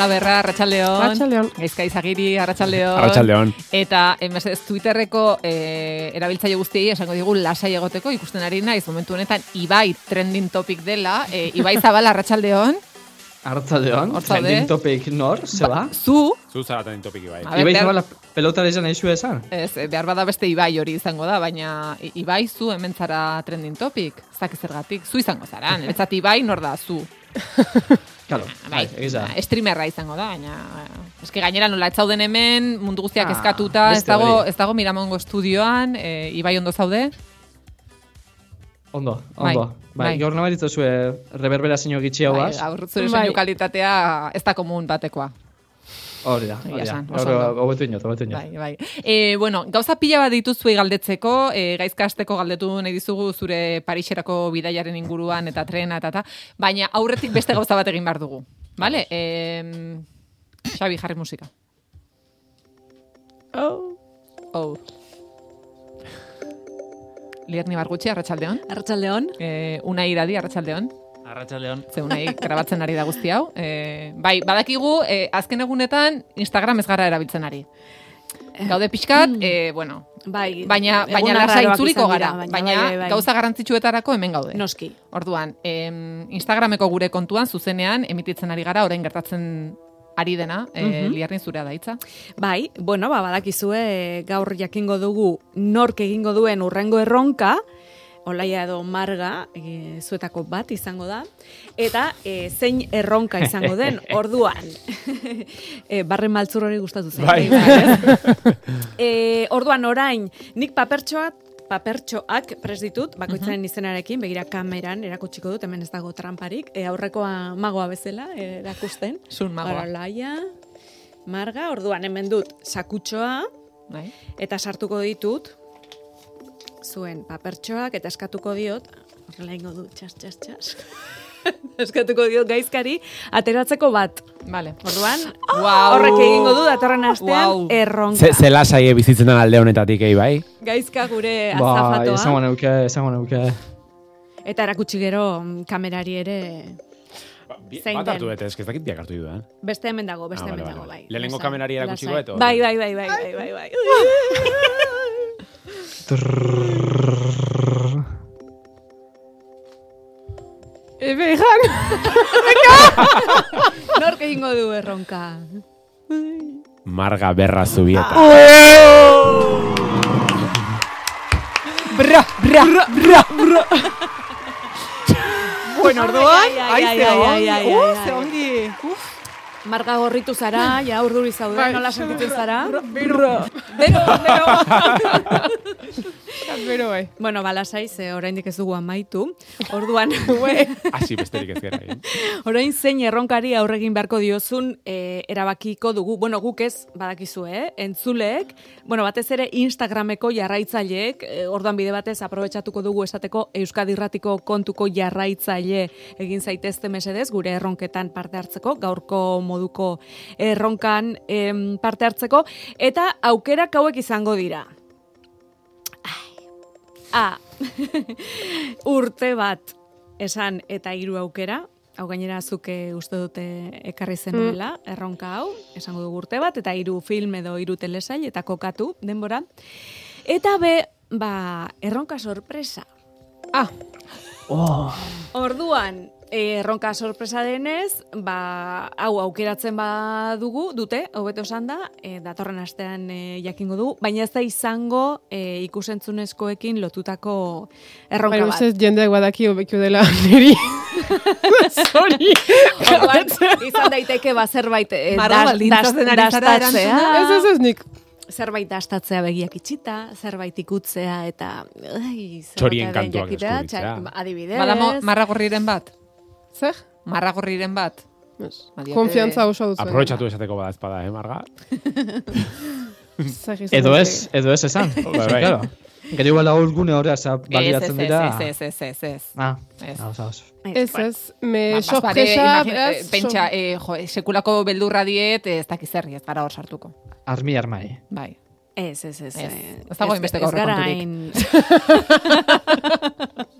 Marga Berra, Arratxaldeon. Arratsaldeon. Gaizka izagiri, Arratxaldeon. Arratsaldeon. Eta, emesez, Twitterreko e, erabiltzaile guztiei esango digu lasai egoteko ikusten ari naiz momentu honetan Ibai trending topic dela. E, Ibai Zabala, Arratxaldeon. Zaude. trending topic nor, zeba? Zu, Zu zaraten topiki bai. A ber, Ibai zabala pelota izan zuen esan? ez, behar bada beste Ibai hori izango da, baina Ibai zu hemen zara trending topic. Ez dakiz zergatik, zu izango zara. Niretzat Ibai nor da, zu. Kalo, bai, egiza. ba, streamerra izango da, baina eh, eske gainera nola ez zauden hemen mundu guztiak Ah, eskatuta, ez dago hori. ez dago Miramongo estudioan, e, Ibai ondo zaude? Ondo, Bai, ondo. Bai, bai. gaur nabaritzu zuen reverberazio gitxi hau Bai, gaur zure Bai. kalitatea ez da komun batekoa. Hori da, hori da. hobetu inot, hobetu inot. Bai, bai. E, bueno, gauza pila bat dituzuei galdetzeko, e, gaizkasteko galdetu nahi dizugu zure Pariserako bidaiaren inguruan eta trena eta ta, baina aurretik beste gauza bat egin behar dugu. Vale? E, Xabi, jarri musika. Oh. Oh. Lierni Bargutxi, Arratsaldeon. Arratsaldeon. Eh, una iradi, Arratsaldeon. Arratsaldeon. Ze unai grabatzen ari da guzti hau. Eh, bai, badakigu, eh, azken egunetan Instagram ez gara erabiltzen ari. Gaude pixkat, eh, bueno, Bai, baina, baina arraroak itzuliko gara. Baina, bai, bai, bai. gauza garrantzitsuetarako hemen gaude. Noski. Orduan, em, Instagrameko gure kontuan zuzenean emititzen ari gara, orain gertatzen ari dena, eh, Mhm. liarrin zurea da hitza. Bai, bueno, ba, badakizue gaur jakingo dugu nork egingo duen urrengo erronka, Olaia edo marga, e, zuetako bat izango da, eta e, zein erronka izango den, orduan. e, barren maltzur hori gustatu zen. Bai. e, orduan orain, nik papertxoak papertxoak pres ditut, bakoitzaren izenarekin, begira kameran erakutsiko dut, hemen ez dago tramparik, e, aurrekoa magoa bezala erakusten. Zun magoa. Olaia, marga, orduan hemen dut sakutxoa, Bai? eta sartuko ditut zuen papertxoak eta eskatuko diot horrela ingo du txas txas txas eskatuko diot gaizkari ateratzeko bat Vale. orduan Guau. horrek egingo du datorren astean Guau. erronka Ze, ze lasai bizitzen den alde honetatik, ei bai? gaizka gure Bai, azafatoa esango neuke, esango neuke. eta erakutsi gero mm, kamerari ere Zein Bat hartu eske ez dakit biak hartu dudan. beste hemen dago beste Ah, hemen vale, dago vale. bai Lehenengo kamerari erakutsiko lasai. dut, o? bai bai bai bai bai bai bai Ebe, jan. nork egingo du erronka Marga berra zubieta. Bra, bra, bra, bra. bueno, orduan, Ai, ai, ai, ai, ze ai, ongi, ai, ai, uh, ai, ze ai. ongi. Uf, Marga gorritu zara, ja urduri zaude, Bai. nola sentitzen zara? bero, bero, bero. Bero, bai. Bueno, balasai, ze oraindik ez dugu amaitu. Orduan, Hasi besterik ez gara egin. orain zein erronkari aurregin beharko diozun e, erabakiko dugu. Bueno, guk ez, badakizu, eh? Entzuleek, bueno, batez ere Instagrameko jarraitzaileek, e, orduan bide batez aprobetxatuko dugu esateko Euskadi Irratiko kontuko jarraitzaile egin zaitezte mesedez, gure erronketan parte hartzeko, gaurko moduko erronkan em, parte hartzeko, eta aukerak hauek izango dira. A. Urte bat esan eta hiru aukera. Hau gainera zuke uste dute ekarri zenuela, erronka hau, esango dugu urte bat, eta hiru film edo hiru telesail, eta kokatu denbora. Eta be, ba, erronka sorpresa. Ah, Orduan, eh, erronka sorpresa denez, ba, hau aukeratzen badugu, dute, hobeto esan da, e, datorren astean e, jakingo dugu, baina ez da izango e, ikusentzunezkoekin lotutako erronka Baina bat. ustez jendeak badaki hobeku dela niri. Sorry. Orduan, izan daiteke ba zerbait e, Marra das- das- erantzuna? Ez, ez, ez, nik. zerbait dastatzea begiak itxita, zerbait ikutzea eta ai, zer Txorien kantuak txak- adibidez. badamo marragorriren bat. Zer? Marragorriren bat. Ez. Badiote- Konfiantza oso dut. Aprobetxatu esateko bada espada, eh, Marga? Edo ez, edo ez esan. Bai, bai. Claro. Gero igual dago gune horra Ez, ez, baliatzen dira. ez, ez, ez, ez. Ah, Ez. ah, oso. Ez, ez, me Ba, sorpresa, bazpare, imagina- beraz, eh, pentsa, eh, jo, sekulako beldurra diet, ez dakiz zerri, ez gara hor sartuko. Armi armai. Bai. Ez, ez, ez. Ez. eh, Ez dago hainbesteko ez gara aurrekonturik.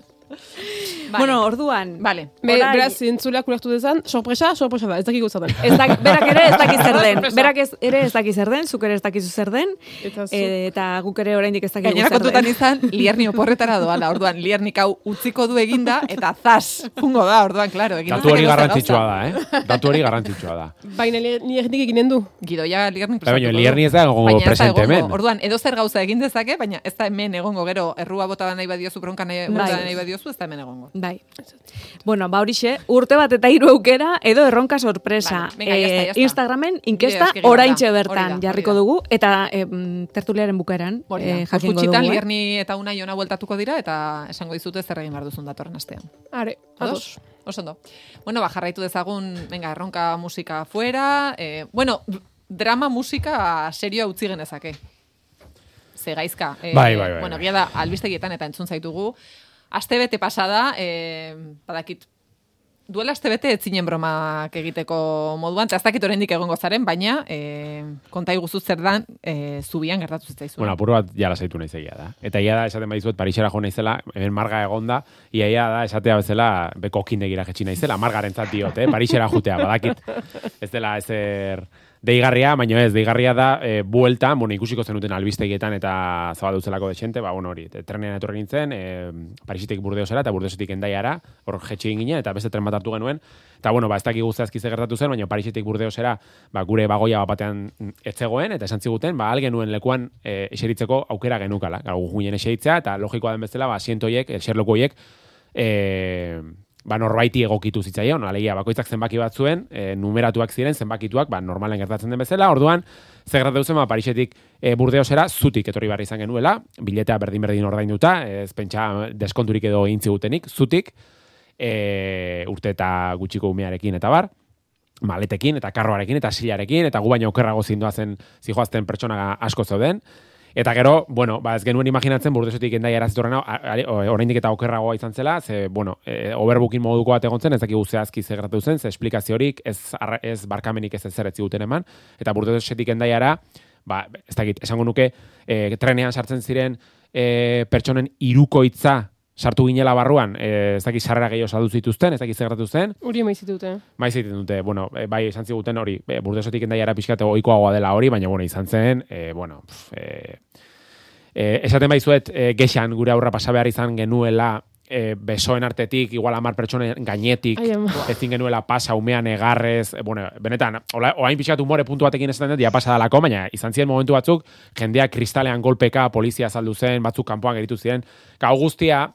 hain- Bueno, orduan. Vale. Be, Orain- beraz, zintzuleak ulertu dezan, sorpresa, sorpresa da, ez dakik zer den. Ez dak, berak ere ez daki zer den. Berak ez, ere ez daki zer den, zuk ere ez dakizu zer den. Eta zu- eh, eta guk ere oraindik ez dakigu Gainera zer kontutan den. izan, lierni oporretara doala, orduan, liernik hau utziko du eginda, eta zas, fungo da, orduan, claro. egin Datu hori garrantzitsua da, eh? Datu hori garrantzitsua da. Baina li- ni egin eginen du. Gidoia lierni Bai, baina. Lierni ez da egongo da presente hemen. Orduan, edo zer gauza egin dezake, baina ez da hemen egongo gero, errua bota nahi badiozu, bronka nahi, Bai. nahi badiozu, ez da hemen egongo. Bai. Bueno, ba horixe, urte bat eta hiru aukera edo erronka sorpresa. Vale, venga, está, ya está. Instagramen inkesta oraintxe bertan Hori da, hori jarriko dugu eta em, tertuliaren bukaeran eh, jakingo dugu. eh? lierni eta una jona bueltatuko dira, eta esango dizute zer egin behar duzun datorren astean. Are, Ados? ados. Oso ondo. Bueno, ba, jarraitu dezagun, venga, erronka musika fuera. Eh, bueno, drama musika serioa utzi genezake. Ze gaizka. Eh, Bai, bai, bai, Bueno, bai. da, albistegietan eta entzun zaitugu. Aste bete pasada, eh, badakit, duela aste bete ez zinen bromak egiteko moduan, eta ez dakit oraindik egongo zaren, baina eh, konta iguzu zer dan eh, zubian gertatu zitzaizu. Bueno, apur bat jala zaitu naiz egia da. Eta ia da, esaten badizuet, Parisera jo naizela, hemen marga egonda, ia ia da, esatea bezala, beko kindegira jetxi naizela, margaren zat diot, eh? Parisera jutea, badakit. Ez dela ezer deigarria, baina ez, deigarria da, e, buelta, bueno, ikusiko zenuten albistegietan eta zabalduzelako desente, ba, bueno, hori, trenean etorri nintzen, e, Parisitik burdeosera eta burdeosetik endaiara, hor jetxi ginen, eta beste tren bat hartu genuen, eta bueno, ba, ez dakik zehazki ze gertatu zen, baina Parisetik burdeosera, ba, gure bagoia bat batean ez zegoen, eta esan ziguten, ba, algenuen lekuan e, eseritzeko aukera genukala. Gara, ginen eseritzea, eta logikoa den bezala, ba, asientoiek, eserloko hoiek, e, ba, norbaiti egokitu zitzaion, alegia, bakoitzak zenbaki bat zuen, e, numeratuak ziren, zenbakituak, ba, normalen gertatzen den bezala, orduan, ze gertatu zen, ba, Parisetik e, burdeosera, zutik etorri behar izan genuela, biletea berdin-berdin ordainduta, ez pentsa deskonturik edo egin zigutenik, zutik, e, urte eta gutxiko umearekin eta bar, maletekin eta karroarekin eta silarekin eta gu baino okerrago zindoazen zijoazten pertsona asko zeuden. Eta gero, bueno, ba ez genuen imaginatzen burdesotik endai arazitorren hau, a- a- oraindik eta okerragoa izan zela, ze, bueno, e, overbooking moduko bat egon zen, ez dakigu zehazki ze gertatu zen, ze esplikaziorik, ez, arra- ez barkamenik ez ezer ez ziguten eman, eta burdesotik endaiara, ba, ez dakit, esango nuke, e, trenean sartzen ziren e, pertsonen irukoitza sartu ginela barruan, e, ez dakit sarrera gehiago saldu zituzten, ez dakit ze gertatu zen, Uri emaiz ditute. Maiz egiten dute, bueno, e, bai izan ziguten hori, e, burdesotik endaiara pixkate oikoagoa dela hori, baina bueno, izan zen, e, bueno, pf, e, e, esaten baizuet, e, gexan gure aurra pasa behar izan genuela, e, besoen artetik, igual amar pertsonen gainetik, ezin genuela pasa umean egarrez, e, bueno, benetan, ola, oain pixkat umore puntu batekin esaten dut, ja pasa dalako, baina izan ziren momentu batzuk, jendea kristalean golpeka, polizia saldu zen, batzuk kanpoan geritu ziren, gau guztia,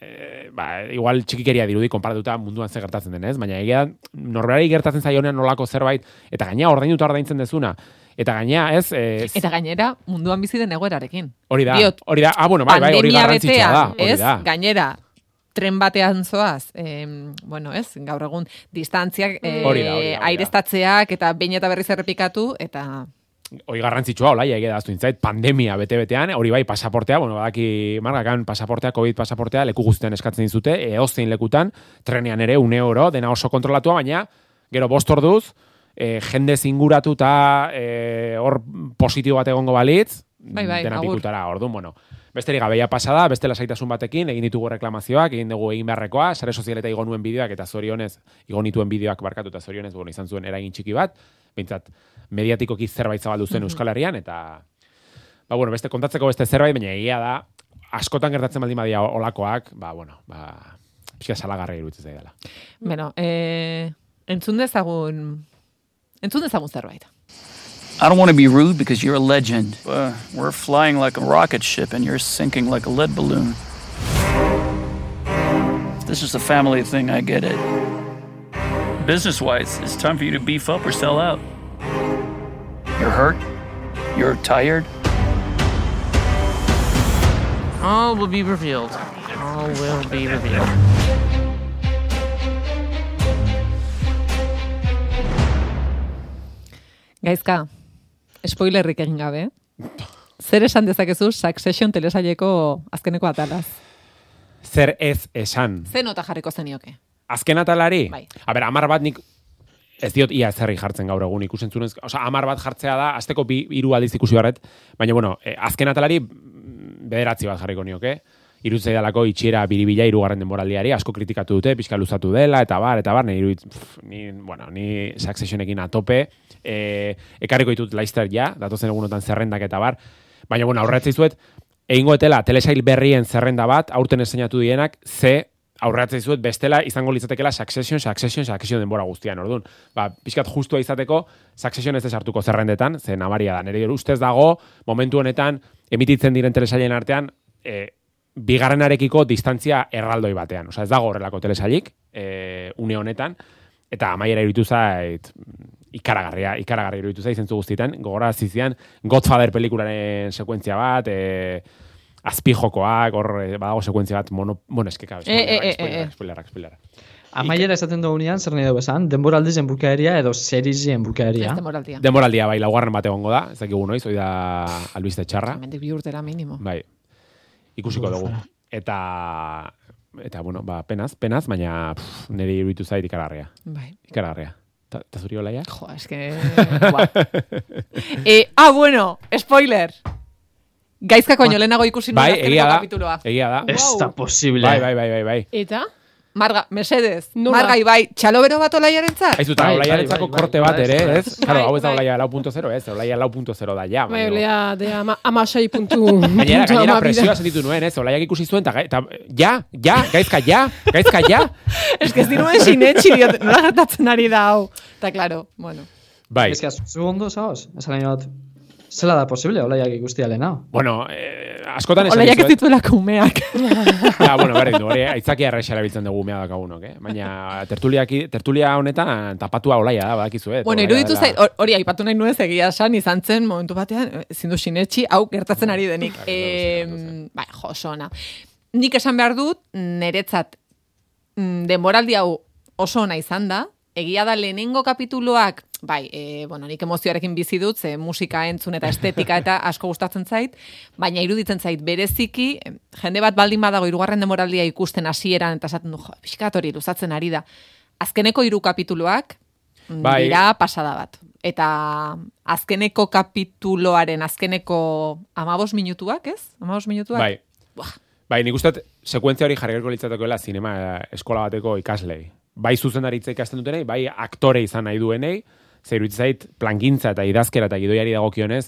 e, ba, igual txikikeria dirudi konparatuta munduan ze gertatzen denez, baina egia norberari gertatzen zaionean nolako zerbait, eta gaina ordainuta ordaintzen dezuna, eta gaina ez, e, Eta gainera, munduan bizi den egoerarekin. hori da, diot, hori da, ah, bueno, bai, bai, hori garrantzitsua da, hori ez? da. Gainera, tren batean zoaz, em, bueno, ez, gaur egun, distantziak, eh, airestatzeak, eta behin eta berriz errepikatu, eta hori garrantzitsua, hola, ja, egia daztu intzait, pandemia bete-betean, hori bai, pasaportea, bueno, badaki, margakan pasaportea, COVID pasaportea, leku guztien eskatzen dizute, eoztein lekutan, trenean ere, une oro, dena oso kontrolatua, baina, gero bost orduz, e, jende zinguratuta, e, hor positibo bat egongo balitz, Bai, bai, dena pikutara, orduan, bueno, besterik gabeia pasada, beste lasaitasun batekin, egin ditugu reklamazioak, egin dugu egin beharrekoa, sare sozialeta igo nuen bideoak, eta zorionez, igo nituen bideoak barkatu, eta zorionez, bueno, izan zuen eragin txiki bat, bintzat, mediatikoki zerbait zabaldu zen Euskal Herrian, eta, ba, bueno, beste kontatzeko beste zerbait, baina egia da, askotan gertatzen baldin badia olakoak, ba, bueno, ba, pixka salagarri iruditzen zaidala. bueno, eh, entzun dezagun, entzun dezagun zerbait. I don't want to be rude because you're a legend. Uh, we're flying like a rocket ship and you're sinking like a lead balloon. If this is a family thing, I get it. Business wise, it's time for you to beef up or sell out. You're hurt? You're tired? All will be revealed. All will be revealed. Gaizka, spoilerrik egin gabe, zer esan dezakezu Succession telesaileko azkeneko atalaz? Zer ez esan. Ze nota jarriko zenioke? Azken atalari? Bai. A ber, amar bat nik ez diot ia zerri jartzen gaur egun ikusentzunez, osea, amar bat jartzea da, azteko bi, hiru aldiz ikusi barret, baina bueno, eh, azken atalari mm, bederatzi bat jarriko nioke. Irutzei dalako itxiera biribila irugarren denboraldiari, asko kritikatu dute, pixka luzatu dela, eta bar, eta bar, ni, irudit, pff, ni, bueno, ni Successionekin atope, e, ekarriko ditut Leicester ja, datozen egunotan zerrendak eta bar, baina, bueno, aurretzei zuet, egingo etela telesail berrien zerrenda bat, aurten eseinatu dienak, ze aurratzen zuet bestela izango litzatekeela Succession, Succession, Succession denbora guztian, orduan. Ba, pixkat justua izateko, Succession ez desartuko zerrendetan, ze namaria da. Nere ustez dago, momentu honetan, emititzen diren telesailen artean, e, bigarrenarekiko distantzia erraldoi batean. Osa, ez dago horrelako telesailik, e, une honetan, eta amaiera iruditu zait, ikaragarria, ikaragarria iruditu zait zentzu guztietan, gogora zizian, Godfather pelikularen sekuentzia bat, e, azpijokoak, hor eh, badago sekuentzia bat, mono, bueno, eske, claro, eh, spoilerrak, eh. spoilerrak, spoilerrak. Amaiera esaten dugunean, zer nahi dugu esan, denboraldien bukaeria edo serizien bukaeria. Ez demoraldia. Demoraldia bai, laugarren bat egongo da, ez dakigu noiz, hoi da albiste txarra. Hemendik bi urtera minimo. Bai. Ikusiko dugu. Eta eta bueno, ba penaz, penaz, baina pff, niri iruditu zait ikaragarria. Bai. Ikaragarria. Ta, ta zuri olaia? Jo, es que... Eh, ah, bueno, spoiler. Gaizka koño, lehenago ikusi nuen Bai, azkeneko kapituloa. Egia da. Ez da posible. Bai, bai, bai, bai, bai. Eta? Marga, mesedez. Nola? Marga, ibai, txalobero bat olaiaren zat? Aizu, eta Bai, olaiarentzako bai, bai, korte bat ere, ez? Claro, hau ez da olaia lau punto zero, ez? Olaia lau punto zero da, ja. Bai, olea, de ama, puntu. Gainera, puntu gainera ama presioa sentitu nuen, ez? Olaiak ikusi zuen, eta, ja, ja, gaizka ja, gaizka ja. Ez que ez diruen sinetxi diot, nola gertatzen ari da hau. Eta, claro, bueno. Bai, Ez que, zu ondo, zaoz? Nahi bat, zela da posible, olaiak ikustia lehena. bueno, eh, askotan esan Olaiak ez dituelako umeak. Ja, bueno, berdin du, hori aitzakia errexa erabiltzen dugu mea dakagunok, eh? Baina tertuliaki, tertulia honetan tapatua olaia da, badakizu, eh? bueno, iruditu zait, hor- hori aipatu nahi nuez egia esan, izan zen momentu batean, ezin du sinetxi, hau gertatzen ari denik. Bai, E, gauza. bai, jo, oso ona. Nik esan behar dut, niretzat mm, denboraldi hau oso ona izan da, egia da lehenengo kapituloak, bai, e, bueno, nik emozioarekin bizi dut, ze musika entzun eta estetika eta asko gustatzen zait, baina iruditzen zait bereziki, jende bat baldin badago hirugarren denboraldia ikusten hasieran eta esaten du, jo, pixkat hori luzatzen ari da. Azkeneko hiru kapituluak, mm, Bai. dira pasada bat. Eta azkeneko kapituloaren azkeneko amabos minutuak, ez? Amabos minutuak? Bai. Buah. Bai, nik uste sekuentzia hori jarri beharko litzatekoela zinema eskola bateko ikaslei. Bai zuzendaritza ikasten dutenei, bai aktore izan nahi duenei, ze iruditzen zait plangintza eta idazkera eta gidoiari dagokionez,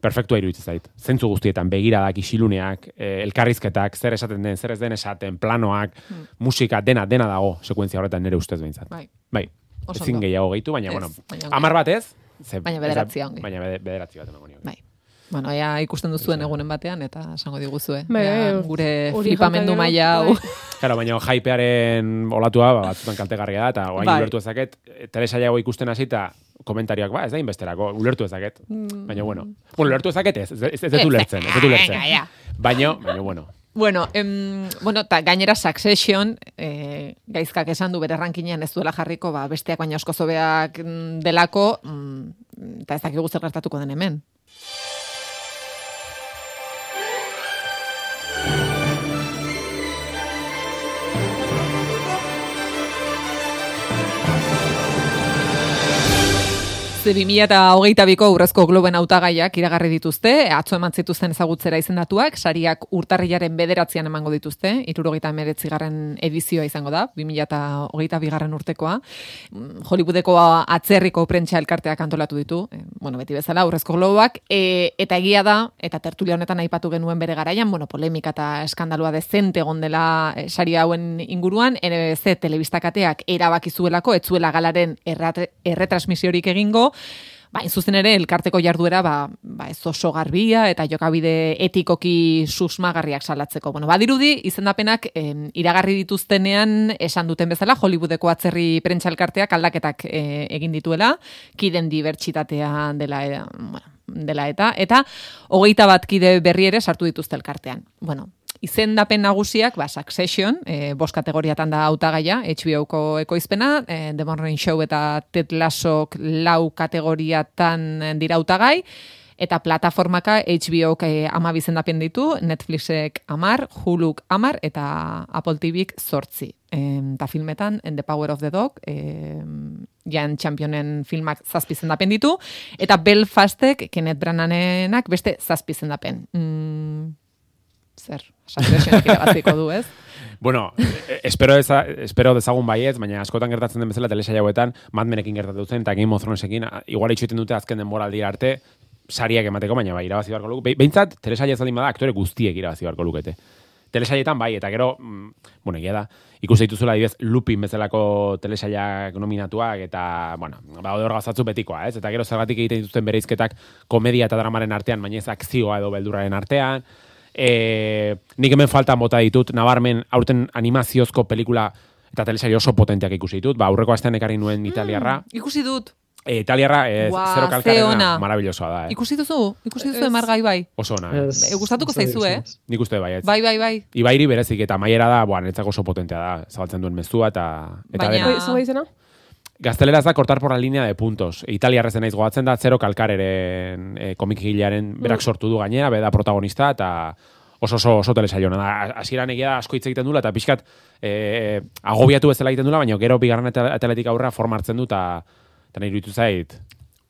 perfektua iruditzen zait. Zentzu guztietan, begiradak, isiluneak, eh, elkarrizketak, zer esaten den, zer ez den esaten, planoak, musika, dena, dena dago sekuentzia horretan nire ustez behintzat. Bai. Bai. Ezin gehiago gehitu, baina, Ez, bueno, baina amar bat ez, ze, Baina bederatzi ongi. Baina bede- bederatzi bat. Bueno, ea ikusten duzuen egunen batean eta esango diguzue. Bai, Ea bai, gure flipamendu maila hau. bai. Claro, baina hypearen olatua ba, batzutan kaltegarria da, eta oain Bai. ulertu ezaket, telesailago ikusten hasita komentarioak, ba, ez da inbesterako, ulertu ezaket. Mm. Baina, bueno, bueno, ulertu ezaket ez, ez, ez, ez ulertzen, ez dut ulertzen. Baina, baina, bueno, Bueno, em, bueno, ta gainera Succession, eh, gaizkak esan du bere rankinean ez duela jarriko, ba, besteak baina asko zobeak mm, delako, mm, eta ez dakigu zer gertatuko den hemen. Ze 2022ko Urrezko Globen hautagaiak iragarri dituzte, atzo eman zituzten ezagutzera izendatuak, sariak urtarrilaren bederatzean emango dituzte, irurogeita emeretzigarren edizioa izango da, 2022 bigarren urtekoa. Hollywoodeko atzerriko prentsa elkarteak antolatu ditu, eh, bueno, beti bezala, Urrezko Globoak, e, eta egia da, eta tertulia honetan aipatu genuen bere garaian, bueno, polemika eta eskandalua dezente egon dela eh, sari hauen inguruan, NBC telebistakateak erabaki zuelako, ez zuela galaren erretransmisiorik egingo, Ba, zuzen ere, elkarteko jarduera, ba, ba ez oso garbia eta jokabide etikoki susmagarriak salatzeko. Bueno, badirudi, izendapenak em, iragarri dituztenean esan duten bezala, Hollywoodeko atzerri prentsa elkarteak aldaketak e, egin dituela, kiden dibertsitatea dela, e, bueno, dela eta, eta hogeita bat kide berri ere sartu dituzte elkartean. Bueno, izendapen nagusiak, ba, Succession, e, bost kategoriatan da hautagaia, HBO-ko ekoizpena, e, The Morning Show eta Ted Lassok lau kategoriatan dira hautagai, eta plataformaka HBO e, ama bizendapen ditu, Netflixek amar, Huluk amar, eta Apple TVk zortzi. Eta filmetan, The Power of the Dog, e, Jan Championen filmak zazpi zendapen ditu, eta Belfastek, Kenneth Brananenak beste zazpi zendapen. Mm, zer, irabaziko du, ez? Bueno, espero, eza, espero dezagun baiez, baina askotan gertatzen den bezala telesaia hauetan, Mad Menekin gertatu zen, eta Game of Thronesekin, igual itxoiten dute azken denboraldira arte, sariak emateko, baina bai, irabazi beharko lugu. Be- Behintzat, telesaia zaldin bada, aktore guztiek irabazi beharko lukete. Telesaietan bai, eta gero, mm, bueno, da, ikusi dituzula adibidez Lupin bezalako telesaiak nominatuak, eta, bueno, ba, gauzatzu betikoa, ez? Eta gero zergatik egiten dituzten bereizketak komedia eta dramaren artean, baina ez akzioa edo beldurraren artean, e, nik hemen falta mota ditut, nabarmen aurten animaziozko pelikula eta telesaio oso potenteak ikusi ditut, ba, aurreko astean ekarri nuen italiarra, Ikusi dut. e, italiarra e, Guau, zero ze kalkarena, ona. maravillosoa da, eh? Ikusi duzu? Ikusi duzu emargai bai? oso ona, eh? E, gustatuko zaizu, eh? nik uste bai, ez. Bai, bai, bai. Ibairi berezik eta maiera da, boa, netzako oso potentea da, zabaltzen duen mezua eta eta Baina- dena. Oi, Zer da izena? Gazteleraz da por la línea de puntos. Italiarrezen naiz goatzen da Zero Kalkareren e, komikgilearen berak sortu du gainera, beda protagonista eta oso oso oso telesaiona da. Hasieran egia asko hitz egiten dula eta pixkat e, agobiatu bezala egiten dula, baina gero bigarren atletik aurrera forma hartzen du eta eta nahi iruditu zait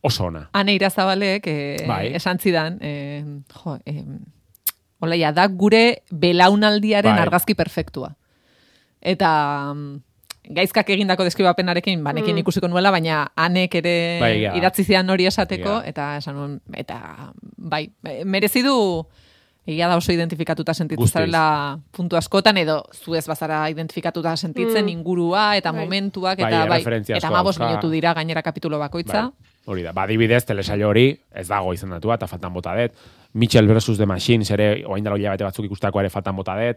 oso ona. Ane irazabalek eh, Bai. esan zidan, eh, jo, eh, olaia, da gure belaunaldiaren Bai. argazki perfektua. Eta mm, gaizkak egindako deskribapenarekin, banekin ikusiko nuela, baina anek ere Bai, da. idatzi zidan hori esateko, Egia. eta esan nuen, eta bai, merezi du egia da oso identifikatuta sentitu Guztiz. zarela puntu askotan, edo zu ez bazara identifikatuta sentitzen ingurua, eta Bai. momentuak, Bai, eta bai, erreferentzia eta asko amabos dauzka. minutu dira gainera kapitulo bakoitza. Bai, hori da. Ba, adibidez, telesaio hori, ez dago izendatua, eta faltan bota dut. Mitchell versus The Machines ere, oain dalo hilabete batzuk ikustako ere faltan bota dut.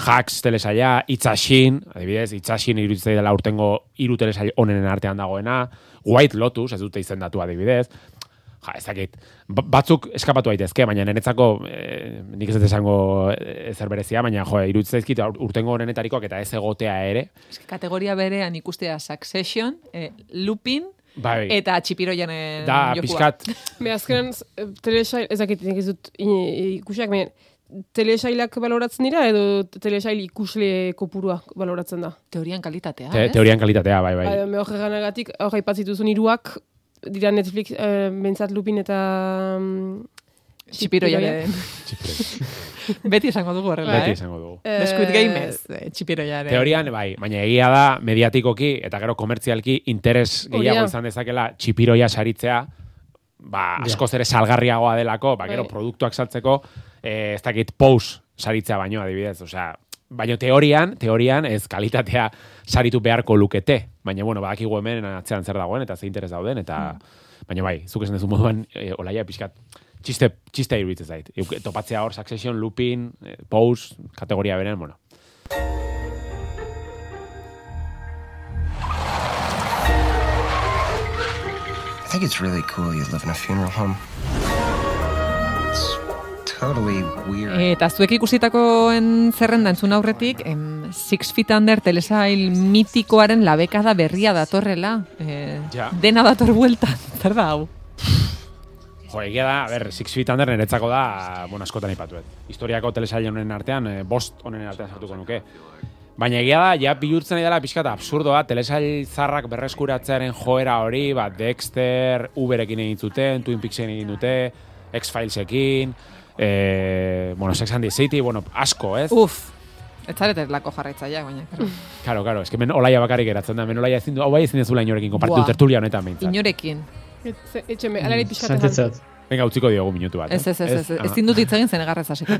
Hacks telesaia, Itzasin, adibidez, Itzasin iruditzei dela urtengo hiru telesaio onenen artean dagoena. White Lotus, ez dute izendatu adibidez. Ja, ezakit, ba- batzuk eskapatu daitezke, baina niretzako, eh, nik ez dut esango eh, ezer berezia, baina jo, iruditzezkit urtengo honenetarikoak eta ez egotea ere, Eske kategoria berean ikustea Succession, eh, Lupin bai, eta Txipiroianen da, jokua. pixkat, Be, azkenan, telesail, ez dakit, nik ez dut ikusiak, baina, telesailak baloratzen dira, edo telesail ikusle kopurua baloratzen da? Teorian kalitatea, te, ez? teorian kalitatea, bai, bai. Bai, me hor ganagatik, hor aipatzituzun hiruak dira Netflix, eh, bentsat Lupin eta... mm, Txipiroiaren. Beti esango dugu horrela, Beti eh? izango dugu. Eh, Squid Game ez, eh, Txipiroiaren. Teorian, bai, baina egia da mediatikoki eta gero komertzialki interes Hori gehiago izan dezakela txipiroia saritzea, ba, askoz ere salgarriagoa delako, ba, gero Bai. produktuak saltzeko, eh, ez dakit pous saritzea baino, adibidez, osea, baina teorian, teorian ez kalitatea saritu beharko lukete, baina bueno, badakigu hemen atzean zer dagoen eta ze interes dauden eta baina bai, zuk esan duzu moduan e, olaia pixkat txiste txiste iruditzen zait. Topatzea hor Succession, Lupin, eh, Pose, kategoria beren, bueno. I think it's really cool you live in a funeral home. Totally weird. Eta zuek ikusitakoen zerrenda entzun aurretik, em, Six Feet Under telesail mitikoaren labekada berria datorrela. Eh, Ja. Dena dator bueltan, zer da hau? Jo, egia da, a ber, Six Feet Under niretzako da, bueno, askotan ipatuet. Historiako telesail honen artean, eh, bost honen artean sartuko nuke. Baina egia da, ja bihurtzen ari dela pixka eta absurdoa, telesail zarrak berreskuratzearen joera hori, ba, Dexter, Uberekin egin zuten, Twin Peaksen egin dute, X-Filesekin, eh, bueno, Sex and the City, bueno, asko, ez? Uf, ez zarete lako jarraitzaileak, baina. claro. Karo, karo, eske men olaia bakarrik geratzen da, men olaia ezin du, hau bai ezin dezula inorekin konpartitu Buah. tertulia honetan behintzat. Inorekin. Et- Etxeme, alare pixkat ezan. Sentitzat. Venga, utziko diogu minutu bat. Ez, ez, ez, ez, ez, dut hitz egin zen egarrez hasiko.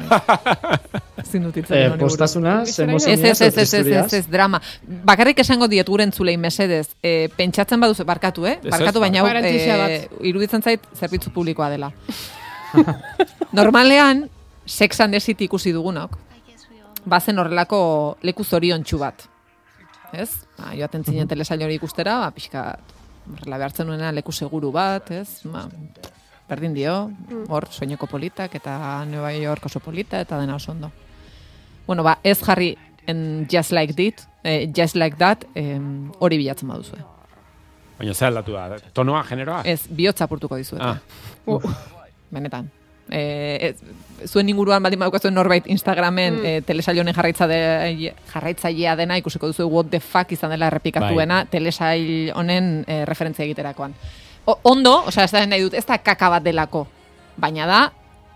Ezin dut hitz Eh, postasuna, Ez, emozionia, Ez, ez, ez, ez, ez, ez, drama. Bakarrik esango diet guren zulei mesedez, e, pentsatzen baduzu, barkatu, eh? Barkatu, ez, baina e, iruditzen zait zerbitzu publikoa dela. Normalean, Sex and the City ikusi dugunok, bazen horrelako leku zoriontsu bat. Ez? Ba, joaten zinen telesail hori ikustera, ba, pixka, horrela behartzen nuena leku seguru bat, ez? Ba, berdin dio, hor, soineko politak, eta Nueva York oso polita, eta dena oso ondo. Bueno, ba, ez jarri en Just Like That, eh, Just Like That, em, hori bilatzen baduzue. Baina zer aldatu da, tonoa, generoa? Ez, bihotza apurtuko dizuete. Ah. Benetan. E, ez, zuen inguruan baldin badukazuen norbait Instagramen mm. e, telesail honen jarraitza de, jarraitzailea dena ikusiko duzu what the fuck izan dela errepikatuena telesail honen e, referentzia egiterakoan. O, ondo, osea, ez da nahi dut, ez da kaka bat delako, baina da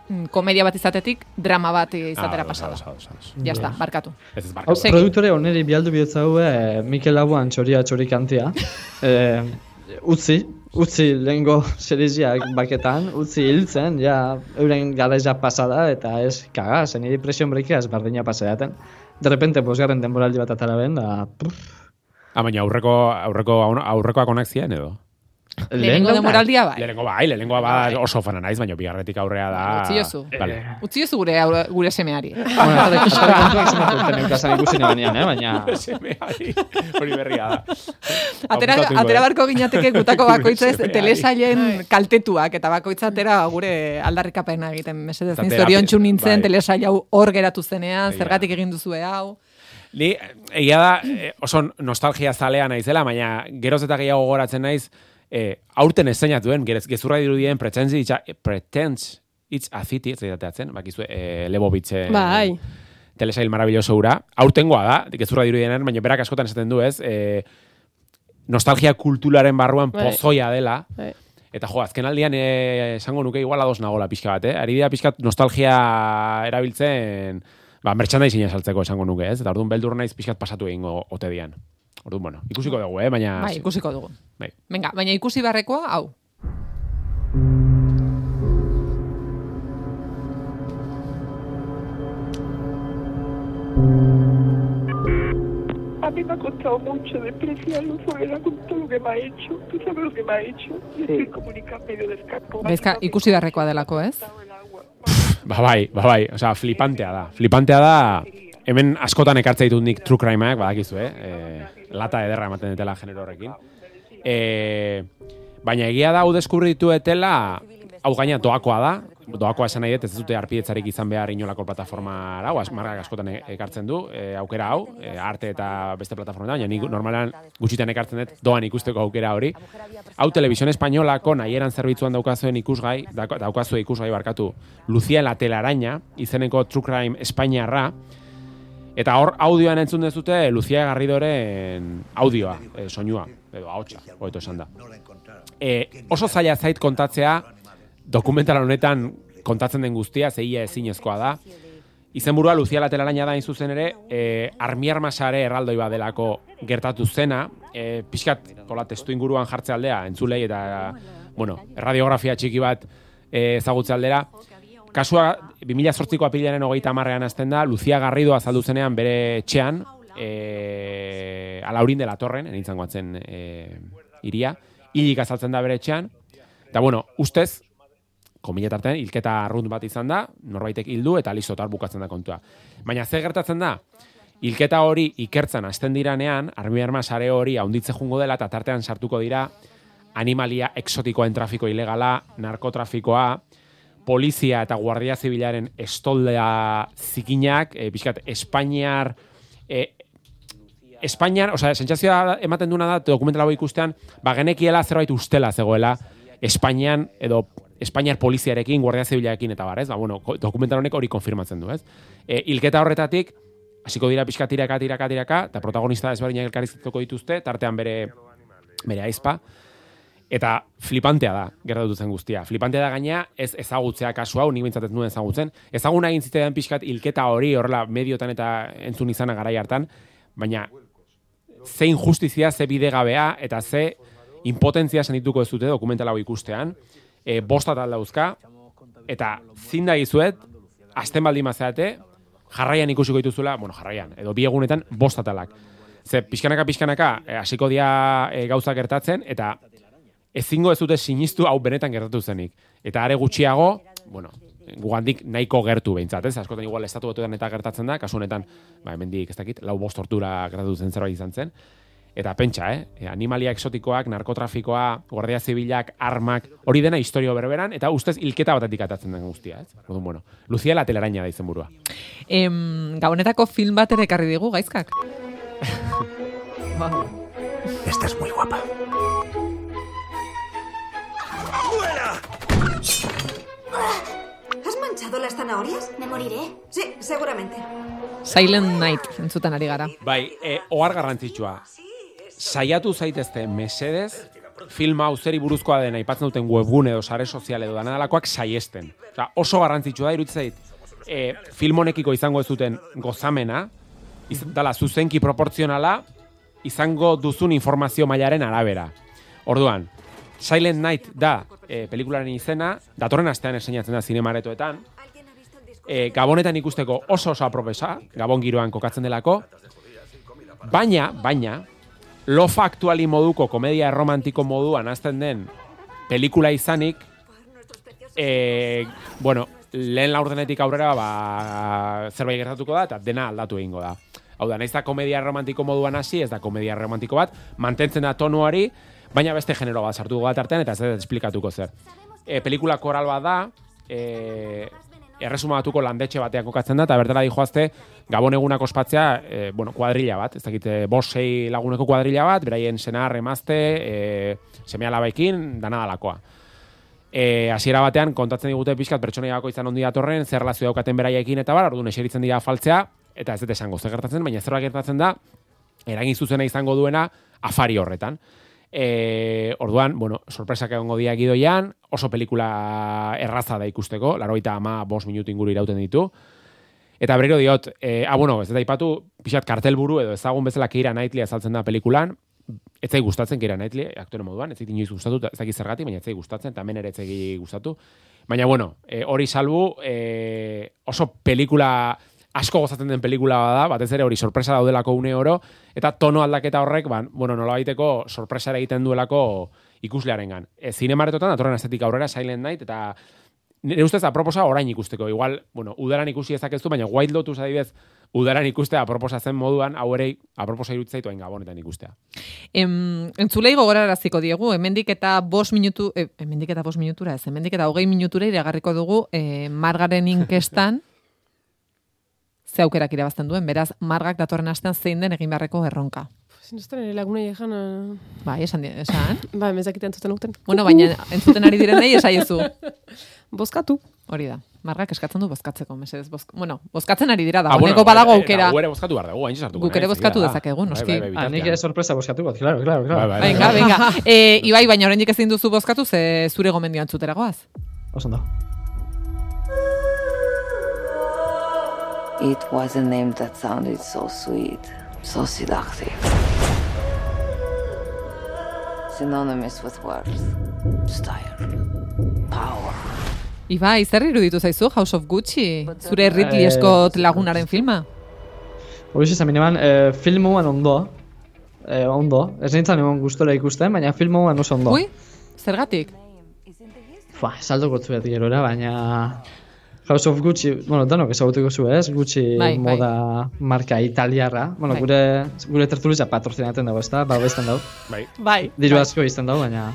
mm, komedia bat izatetik drama bat izatera Ah, pasada. Ya está, barkatu. Ez ez Hau, barkatu. Produktore oneri bialdu bihotza haue Mikel Labuan txoria txori kantia. utzi, utzi lehengo seriziak baketan, utzi hiltzen, ja, euren garaiza pasada, eta ez kaga, zen niri presion breikea ez bardina paseaten. De repente, bosgarren denboraldi bat atara ben, da, Ah, baina aurreko, aurreko, aurrekoak onak ziren edo? Lehenengo daukat. demoraldia bai. Lehenengo bai, lehenengoa ba oso fana naiz, baina bigarretik aurrea da... Utzi jozu. Vale. Utzi jozu gure, gure semeari. Bueno, eta kontuak zenbat urten eukazen ikusi nebanean, eh? baina... Semeari, Hori berria da. Atera, eh? barko ginateke gutako bakoitza ez telesailen kaltetuak, eta bakoitza atera gure aldarrikapena egiten. Mesedez, ni terapia- zoriontsu nintzen bai. telesail hau hor geratu zenean, zergatik egin duzue hau. Ni, egia da, eh, oso nostalgia zalea naizela, baina geroz eta gehiago goratzen naiz, eh, aurten eszenatuen, gerez, gezurra dirudien pretends it's, a- pretends it's a city, ez dateatzen, bakizue, eh, Lebovitz Bai. telesail maravilloso ura. Aurtengoa da, gezurra dirudienan, baina berak askotan esaten du, ez? E, nostalgia kulturaren barruan Bai. pozoia dela. Bai. Eta jo, azken aldian eh, esango nuke igual ados nagola pixka bat, eh? Ari dira pixka nostalgia erabiltzen, ba, merchandising saltzeko esango nuke, ez? Eta orduan beldur naiz pixkat pasatu egingo ote dian. Orduan, bueno, ikusiko dugu, eh? Baina... Bai, ikusiko dugu. Bai. Venga, baina ikusi barrekoa, hau. A mí me ha costado mucho despreciarlo, Soledad, con todo lo que me ha hecho. Tú sabes lo que me ha hecho. Y estoy comunicando medio de escapo. Gaizka, ikusi barrekoa delako, ez? Ba bai, ba bai, osea, flipantea da. Flipantea da, hemen askotan ekartza ditut nik true crimeak, badakizu, eh? E, lata ederra ematen dutela genero horrekin. E, baina egia da hau deskubritu etela, hau gaina doakoa da, doakoa esan nahi dut, ez dute arpietzarik izan behar inolako plataforma hau, margak askotan e- ekartzen du, e, aukera hau, e, arte eta beste plataforma da, baina nik normalan gutxitan ekartzen dut doan ikusteko aukera hori. Hau telebizioen espainolako nahieran zerbitzuan daukazuen ikusgai, dauka- daukazue ikusgai barkatu, Lucia la telaraña, izeneko True Crime Espainiarra, eta hor audioan entzun dezute Lucia Garridoren audioa, e, soinua, edo ahotsa, hobeto esan da. E, oso zaila zait kontatzea, dokumental honetan kontatzen den guztia, zeia ezinezkoa da. Izenburua Lucia la telaraña da zuzen ere, e, armiar masare erraldoi badelako gertatu zena, e, pixkat, hola, testu inguruan jartze aldea, entzulei eta, bueno, radiografia txiki bat ezagutze aldera. Kasua, 2008ko apilaren hogeita marrean azten da, Lucia Garrido azaldu zenean bere etxean, e, alaurin dela torren, enintzen guatzen e, iria, hilik azaltzen da bere etxean, eta bueno, ustez, komiletarten, hilketa arrunt bat izan da, norbaitek hildu eta lizotar bukatzen da kontua. Baina ze gertatzen da, hilketa hori ikertzen hasten diranean, armi arma sare hori haunditze jungo dela, eta tartean sartuko dira animalia exotikoen trafiko ilegala, narkotrafikoa, polizia eta guardia zibilaren estoldea zikinak, e, pixkat, Espainiar, e, Espainiar, osea, sentsazioa ematen duna da, dokumentala hau ikustean, ba, genekiela zerbait ustela zegoela, Espainian, edo Espainiar poliziarekin, guardia zibilarekin eta bar, ez? Ba, bueno, dokumental honek hori konfirmatzen du, ez? E, hilketa horretatik, hasiko dira pixka tiraka, tiraka, tiraka, eta protagonista ezberdinak elkarrizketoko dituzte, tartean bere, bere aizpa, eta flipantea da, gertatu zen guztia. Flipantea da gaina, ez ezagutzea kasu hau, nik bintzat ez nuen ezagutzen. Ezaguna egin zitzaidan pixkat hilketa hori, horrela, mediotan eta entzun izana garai hartan, baina ze injustizia, ze bidegabea, eta ze impotentzia sanituko ez dute dokumentala hau ikustean, e, bosta tal dauzka, eta zin da gizuet, azten baldin mazeate, jarraian ikusiko dituzula, bueno, jarraian, edo bi egunetan bostatalak. Ze pixkanaka pixkanaka e, hasiko dira e, gauza gertatzen, eta ezingo ez dute sinistu hau benetan gertatu zenik. Eta are gutxiago, bueno, gugandik nahiko gertu behintzat, ez? Askotan igual estatu batuetan eta gertatzen da, kasu honetan, ba, hemendik ez dakit, lau bost tortura gertatu zen zerbait izan zen. Eta pentsa, eh? E, Animalia exotikoak, narkotrafikoa, guardia zibilak, armak, hori dena historio berberan, eta ustez hilketa batetik atatzen den guztia, ez? Orduan, bueno, Lucia la telaraña da izenburua. Em, gabonetako film bat ere ekarri digu, gaizkak. Estás muy guapa. ¿Has manchado las zanahorias? ¿Me moriré? Sí, seguramente. Silent Night, entzuten ari gara. Bai, e, ohar garrantzitsua. Saiatu zaitezte mesedez, film hau zeri buruzkoa den aipatzen duten webgune edo sare sozial edo danadalakoak saiesten. Osea, oso garrantzitsua da iruditzen zait. E, film honekiko izango ez duten gozamena, iz, dala zuzenki proportzionala, izango duzun informazio mailaren arabera. Orduan, Silent Night da e, pelikularen izena, datorren astean eseinatzen da zinemaretoetan, e, gabonetan ikusteko oso oso apropesa, gabon giroan kokatzen delako, baina, baina, lo faktuali moduko komedia romantiko moduan azten den pelikula izanik, e, bueno, lehen laurdenetik aurrera ba, zerbait gertatuko da eta dena aldatu egingo da. Hau da, naiz da komedia romantiko moduan hasi, ez da komedia romantiko bat, mantentzen da tonuari, baina beste genero bat sartu bat artean eta ez da esplikatuko zer. E, pelikula koral bat da, e, erresumatuko landetxe batean kokatzen da, eta bertara dijoazte Gabon egunak ospatzea, e, bueno, kuadrilla bat, ez dakite, bost sei laguneko kuadrilla bat, beraien senar, emazte, e, semea labaikin, dana dalakoa. E, hasiera batean, kontatzen digute pixkat pertsona izan ondi datorren, zer relazio daukaten beraiekin eta bar, orduan eseritzen dira faltzea, eta ez dut esango zer gertatzen, baina zer gertatzen da, eragin zuzena izango duena afari horretan. E, orduan, bueno, sorpresak egongo dia gidoian, oso pelikula erraza da ikusteko, laro eta ama bos minutu inguru irauten ditu. Eta berriro diot, e, ah, bueno, ez da ipatu, pixat kartelburu edo ezagun bezala Keira Knightley azaltzen da pelikulan, ez zai gustatzen Keira Knightley, aktore moduan, ez zait inoiz gustatu, ez zaki zergatik, baina ez zai gustatzen, eta hemen ere ez gustatu. Baina, bueno, e, hori salbu, e, oso pelikula asko gozatzen den pelikula da, batez ere hori sorpresa daudelako une oro, eta tono aldaketa horrek, ban, bueno, nola baiteko sorpresa egiten duelako ikuslearengan. E, zinemaretotan, atorren estetik aurrera, Silent Night, eta nire ustez aproposa orain ikusteko. Igual, bueno, udaran ikusi ezakeztu, baina White Lotus adibidez, udaran ikustea aproposa zen moduan, hau ere aproposa irutzaitu hain gabonetan ikustea. Em, entzulei gogoraraziko diegu, hemendik eta bos minutu, eh, hemendik eta bos minutura ez, hemendik eta hogei minutura iragarriko dugu eh, margaren inkestan, ze aukerak irabazten duen, beraz, margak datorren astean zein den egin beharreko erronka. Sinestan ere lagunei ejan... Uh... Bai, esan, esan. Ba, mezakite entzuten ukten. Bueno, baina entzuten ari diren nahi esaiezu. Bozkatu. Hori da. Margak eskatzen du bozkatzeko, mesedez. Bozk... Bueno, bozkatzen ari dira, Ah, dagoeneko bueno, badago eta- aukera. eta Gu ere bozkatu behar dugu, hain sartuko. Guk ere bozkatu da. dezakegu, noski. Bai, bai, bai, Ah, nik ere sorpresa boskatu bat, claro, claro, claro. Bai, Venga, venga. E, Ibai, baina oraindik ezin duzu bozkatu, ze zure gomendio antzutera goaz. It was a name that sounded so sweet, so seductive. Synonymous with worth, style, power. Ibai, zer iruditu zaizu House of Gucci? Zure Ridley Eh, Scott lagunaren filma? Hori izan mineman, e, filmuan ondo, e, ondo, ez nintzen egon gustora ikusten, baina filmuan oso ondo. Ui, zergatik? Fa, saldo gotzu gerora, baina House of Gucci, bueno, danok ezagutuko zu ez, Gucci Bai, bai. moda marka italiarra, bueno, Bai. gure, gure tertuliza patrozinaten dago, ez da, ba, besten dago. Bai. Bai. Diru asko izten dago, baina...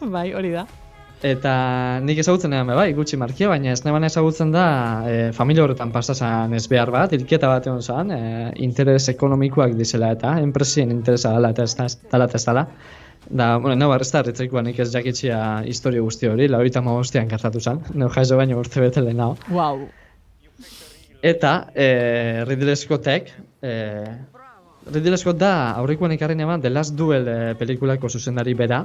Bai, hori da. Eta nik ezagutzen edan bai, gutxi markia, baina ez neban ezagutzen da e, familia horretan pasasan ez behar bat, hilketa bat egon zan, e, interes ekonomikoak dizela eta, enpresien interesa dala eta ez da- dala eta ez dala. Da, bueno, nau arresta harritzeikoa nik ez jakitxia historio guzti hori, laurita magostian gertatu zan, neu jaizo baino urte bete lehenago. Wow. Eta e, Ridley Scottek, e, Ridley Scott da aurrekoan ekarri neban The Last Duel e, pelikulako zuzendari bera,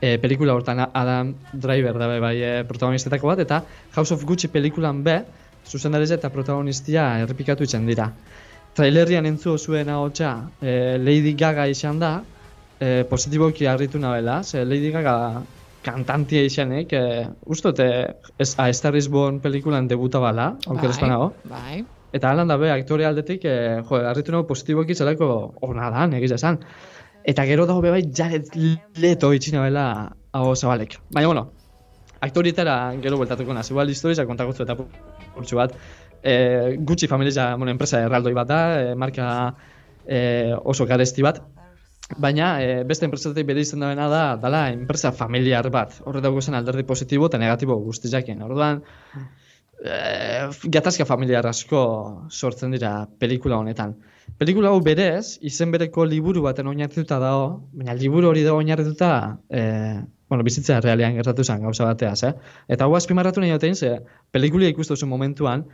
e, pelikula hortan Adam Driver da bai e, protagonistetako bat, eta House of Gucci pelikulan be, zuzendariz eta protagonistia errepikatu itzen dira. Trailerrian entzu zuen ahotsa e, Lady Gaga izan da, e, positiboki harritu nabela, ze Lady Gaga kantantia izanek, e, ustot, e, ez, a Star is Born pelikulan debuta bala, aunque ez banago. Bai. Eta halan da be, aktore aldetik, eh, jo, harritu nago positiboki zelako ona da, negiz esan. Eta gero dago be bai, Jared Leto itxina bela hau zabalek. Baina, bueno, aktorietara gero bueltatuko naz, igual historiza kontakotzu eta purtsu bat. E, Gucci familia, bueno, enpresa erraldoi bat da, e, marka e, oso garesti bat. Baina, e, beste enpresatik bere izan da da, dala enpresa familiar bat. Horre dago zen alderdi positibo eta negatibo guztizakin. Orduan, eh, gatazka familiar asko sortzen dira pelikula honetan. Pelikula hau berez, izen bereko liburu baten oinarrituta dago, baina liburu hori dago oinarrituta, eh, bueno, bizitza realean gertatu zen gauza bateaz, eh? Eta hau azpimarratu nahi otein, ze pelikulia ikustu zuen momentuan,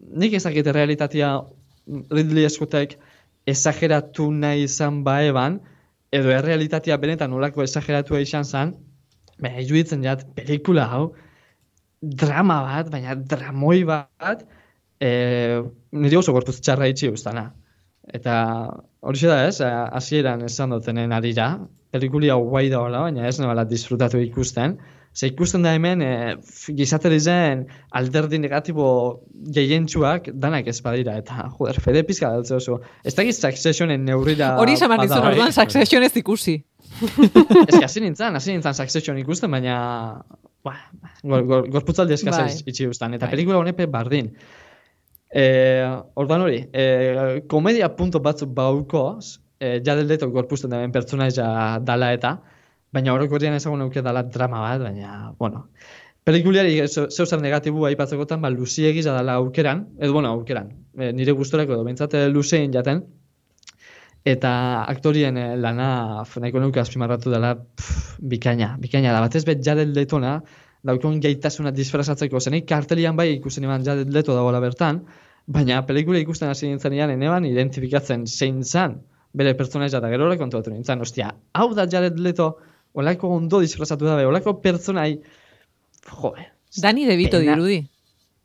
nik ezakite realitatea Ridley Scottek esageratu nahi izan baeban, edo errealitatea benetan nolako esageratua izan zen, baina iruditzen jat, pelikula hau, drama bat, baina dramoi bat, e, nire oso gorpuz txarra itxi ustana. Eta hori da ez, hasieran esan dutenen arira, pelikuli hau guai da hola, baina ez nebala disfrutatu ikusten. Ze ikusten da hemen, e, gizateri zen alderdi negatibo gehientsuak danak ez badira. Eta, joder, fede pizka dut oso. Ez da giz Successionen neurrira... Hori esan dizun, bada, orduan Succession ez ikusi. Ez que hasi nintzen, hasi nintzen Succession ikusten, baina... Ba, gor, gor, gorputzaldi eskasa Bai. itxi guztan. Eta Bai. pelikula honepe bardin. E, ordan hori, e, komedia punto batzuk baukoz, e, Jared Leto gorpuzten daben pertsonaia dala eta, baina orokorrian ezagun auke dala drama bat, baina, bueno, pelikuliari zeu zer negatibu aipatzekotan, ba, luzi dala aukeran, edo, bueno, aukeran, e, nire gustorako edo, bintzat luzein jaten, eta aktorien eh, lana nahiko nuke azpimarratu dela pff, bikaina, bikaina da. Batez bet Jared Letona daukon gaitasuna disfrazatzeko zenik kartelian bai ikusten eman Jared Leto dagoela bertan, baina pelikula ikusten hasi nintzen eneban identifikatzen zein zan bere pertsonaia da gerora kontuatu nintzen, ostia, hau da Jared Leto olako ondo disfrazatu da, olako pertsonai, joe, Dani DeVito Pena. dirudi.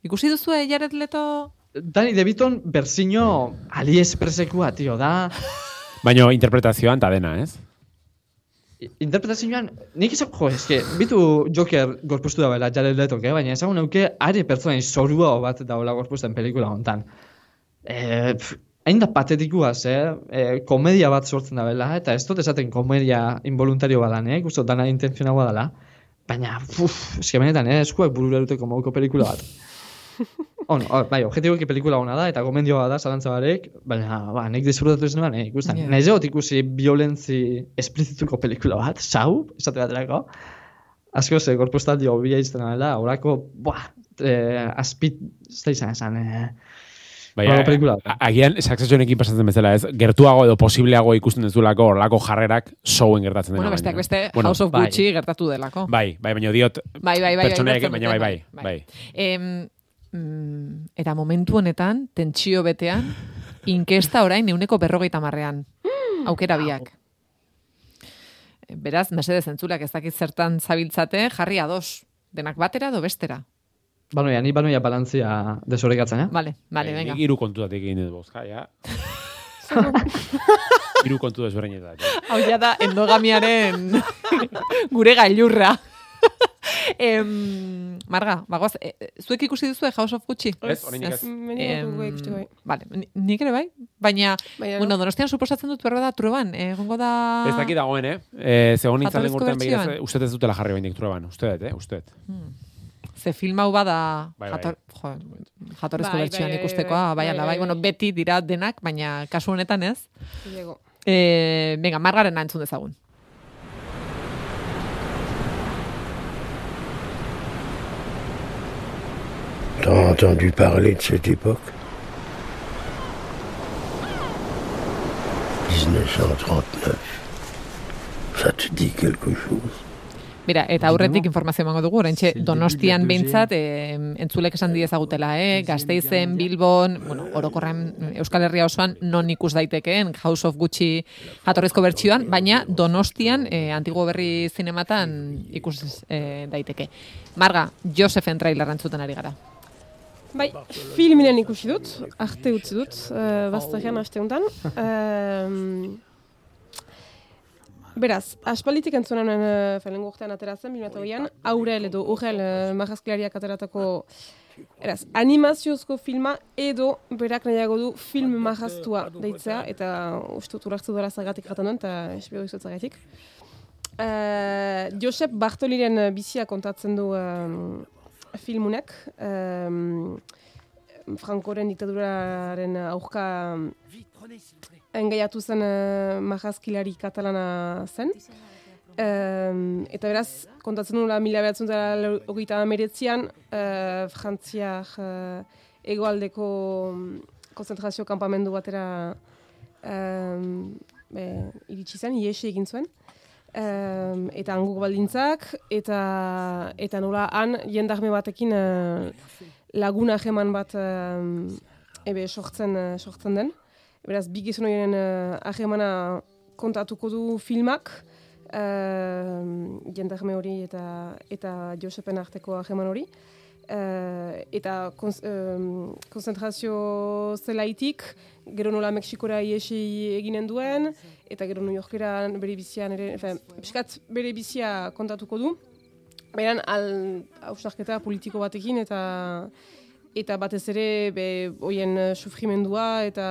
Ikusi duzu eh, Jared Leto? Dani DeViton berzino AliExpressekua, tio, da, Baina interpretazioan ta dena, ez? interpretazioan, nik izan, jo, eske, bitu Joker gorpuztu da bela, Jared Leto, eh? baina ezagun euke are pertsonain zorua bat daula gorpuzten pelikula hontan. E, pf, hain da patetikuaz, eh? E, komedia bat sortzen da bela, eta ez dut esaten komedia involuntario badan, eh? Gusto dana intentzionagoa dela. Baina, uf, eske benetan, eh? Eskuak burura dute komauko pelikula bat. On, or, bai, objetiboki pelikula ona da, eta gomendioa da, zalantza barek, baina, ba, nik disfrutatu ez nuen, eh, ikusten. Ja. Yeah. Naiz egot ikusi violentzi esplizituko pelikula bat, sau, esate baterako, asko ze gorpustaldi hobia izten dela, orako, buah, eh, azpit, ez da izan esan, eh, Bai, Horrelako pelikula. agian Successionekin pasatzen bezala, ez? Gertuago edo posibleago ikusten dezulako horrelako jarrerak showen gertatzen dena. Bueno, besteak beste, Bueno, House of bai. Gucci gertatu delako. Bai, bai, baina diot Bai, bai, bai. pertsonaiek, ulertzen baina dute, bai, bai, bai. Em, mm, eta momentu honetan, tentsio betean, inkesta orain euneko berrogeita marrean. Aukera biak. Beraz, mesedez entzulak ez dakit zertan zabiltzate, jarri ados. Denak batera edo bestera. Banoia, ni banoia balantzia desorekatzen, eh? Vale, vale, Bai, venga. Hiru kontutatik egin dut bozka, ja. Hiru kontu desberdinetan. ja. Hau ja da endogamiaren gure gailurra. em, Marga, bagoaz, e, e, zuek ikusi duzu House of Gucci? Ez, ez. Bai. Vale, ni- nik ere bai, baina, Baina, bueno, donostian suposatzen dut berro da trueban, egongo da... Ez dakit dagoen, eh? Eh, zegoen nintzen lehen urtean uste ez dutela jarri bainik trueban, uste dut, eh? Uste dut. Ze film hau bada Bai, bai. jator, jo, jatorrizko Bai, bertsioan ikustekoa, bai, bai, bai, bueno, beti dira denak, baina kasu honetan ez. Diego. E, venga, margaren entzun dezagun. T'as entendu parler de cette époque 1939. Ça te dit quelque chose Mira, eta aurretik informazio emango dugu, oraintxe Donostian behintzat, e, entzulek esan diezagutela, eh? Gazteizen, Bilbon, bueno, orokorren Euskal Herria osoan non ikus daitekeen House of Gucci jatorrizko bertsioan, baina Donostian e, Antigo Berri zinematan ikus e, daiteke. Marga, Josefen trailer entzuten ari gara. Bai, filminen ikusi dut, arte utzi dut, uh, bazterrean aste honetan. Um, beraz, aspalditik entzunen uh, felengo urtean ateratzen, 2008an, Aurel edo Urel uh, marrazkilariak ateratako Eraz, animaziozko filma edo berak nahiago du film marraztua deitzea, eta uste dut urartzu dara zagatik jaten duen, eta espero izot zagatik. Uh, Josep Bartoliren bizia kontatzen du um, filmunek, um, Frankoren diktaduraren aurka engaiatu zen uh, marrazkilari katalana zen. Um, eta beraz, kontatzen nula mila behatzen dara hogeita ameretzian, uh, Frantziak uh, egoaldeko mm, konzentrazio kanpamendu batera um, be, iritsi zen, iesi egin zuen. Um, eta hango baldintzak, eta, eta nola han jendarme batekin uh, laguna jeman bat um, ebe sortzen, sortzen den. Beraz, bi gizon horien uh, ahemana kontatuko du filmak, uh, jendarme hori eta eta Josepen arteko hageman hori. Uh, eta konz, um, konzentrazio zelaitik, gero nola Mexikora iesi eginen duen, eta gero New Yorkera bere bizian ere, efe, piskat bere bizia kontatuko du. Baina, al, hausnarketa politiko batekin, eta eta batez ere, be, hoien uh, sufrimendua, eta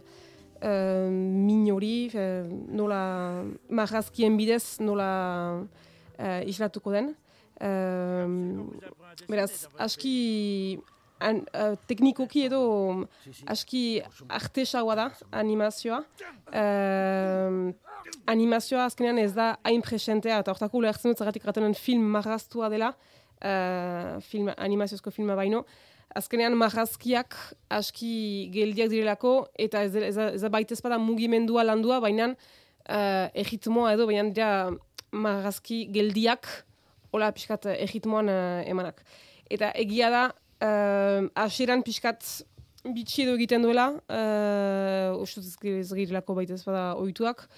uh, min hori, fe, nola marrazkien bidez, nola uh, islatuko den. Um, beraz, aski an, uh, teknikoki edo aski artesaua da animazioa. Um, animazioa azkenean ez da hain presentea, eta hortako ulertzen dut ratenen film marraztua dela, uh, film, animaziozko filma baino, azkenean marrazkiak aski geldiak direlako, eta ez, ez, ez, ez baita ezpada mugimendua landua, baina uh, egitmoa edo, baina dira marrazki geldiak, hola pixkat egitmoan uh, emanak. Eta egia da, uh, aseran pixkat bitxi edo egiten duela, uh, ustuz ez girilako baita ezpada oituak,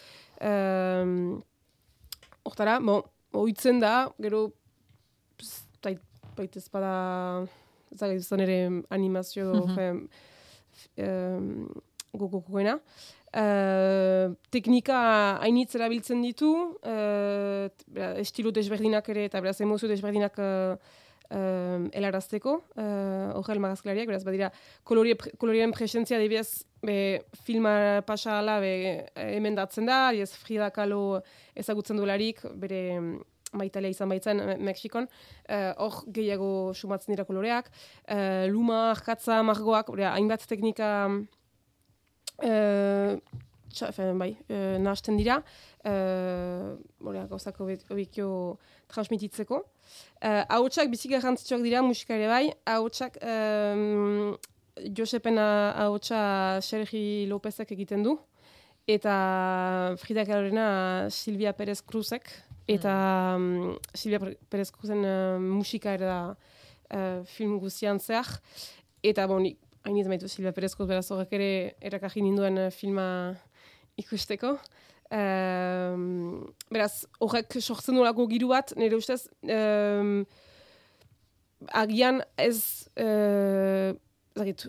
Um, Hortara, bon, oitzen da, gero, baita ezpada, zagaitzen ere animazio mm -hmm. um, gogokoena. Uh, teknika hainitz erabiltzen ditu, uh, estilo desberdinak ere, eta beraz emozio desberdinak uh, um, elarazteko, uh, horrel magazklariak, beraz, badira, kolorien presentzia debez, be, filma pasa ala, be, hemen datzen da, ez Frida Kahlo ezagutzen duelarik, bere maitalea izan baitzen Mexikon, hor uh, gehiago sumatzen dira koloreak, uh, luma, arkatza, margoak, hainbat teknika uh, txafen, bai, uh, nahasten dira, uh, gauzak obikio transmititzeko. Uh, Ahotsak bizik garrantzitsuak dira musika ere bai, ahotsak um, Josepen ahotsa Sergi Lopezek egiten du, eta Frida Kalorena Silvia Perez Cruzek, eta um, Silvia Perez Cruzen uh, musika ere da uh, film guztian zehar, eta bon, hain maitu Silvia Perez Cruz beraz horrek ere erakaji ninduen uh, filma ikusteko. Um, beraz, horrek sortzen nolako giru bat, nire ustez, um, agian ez, uh, zagit,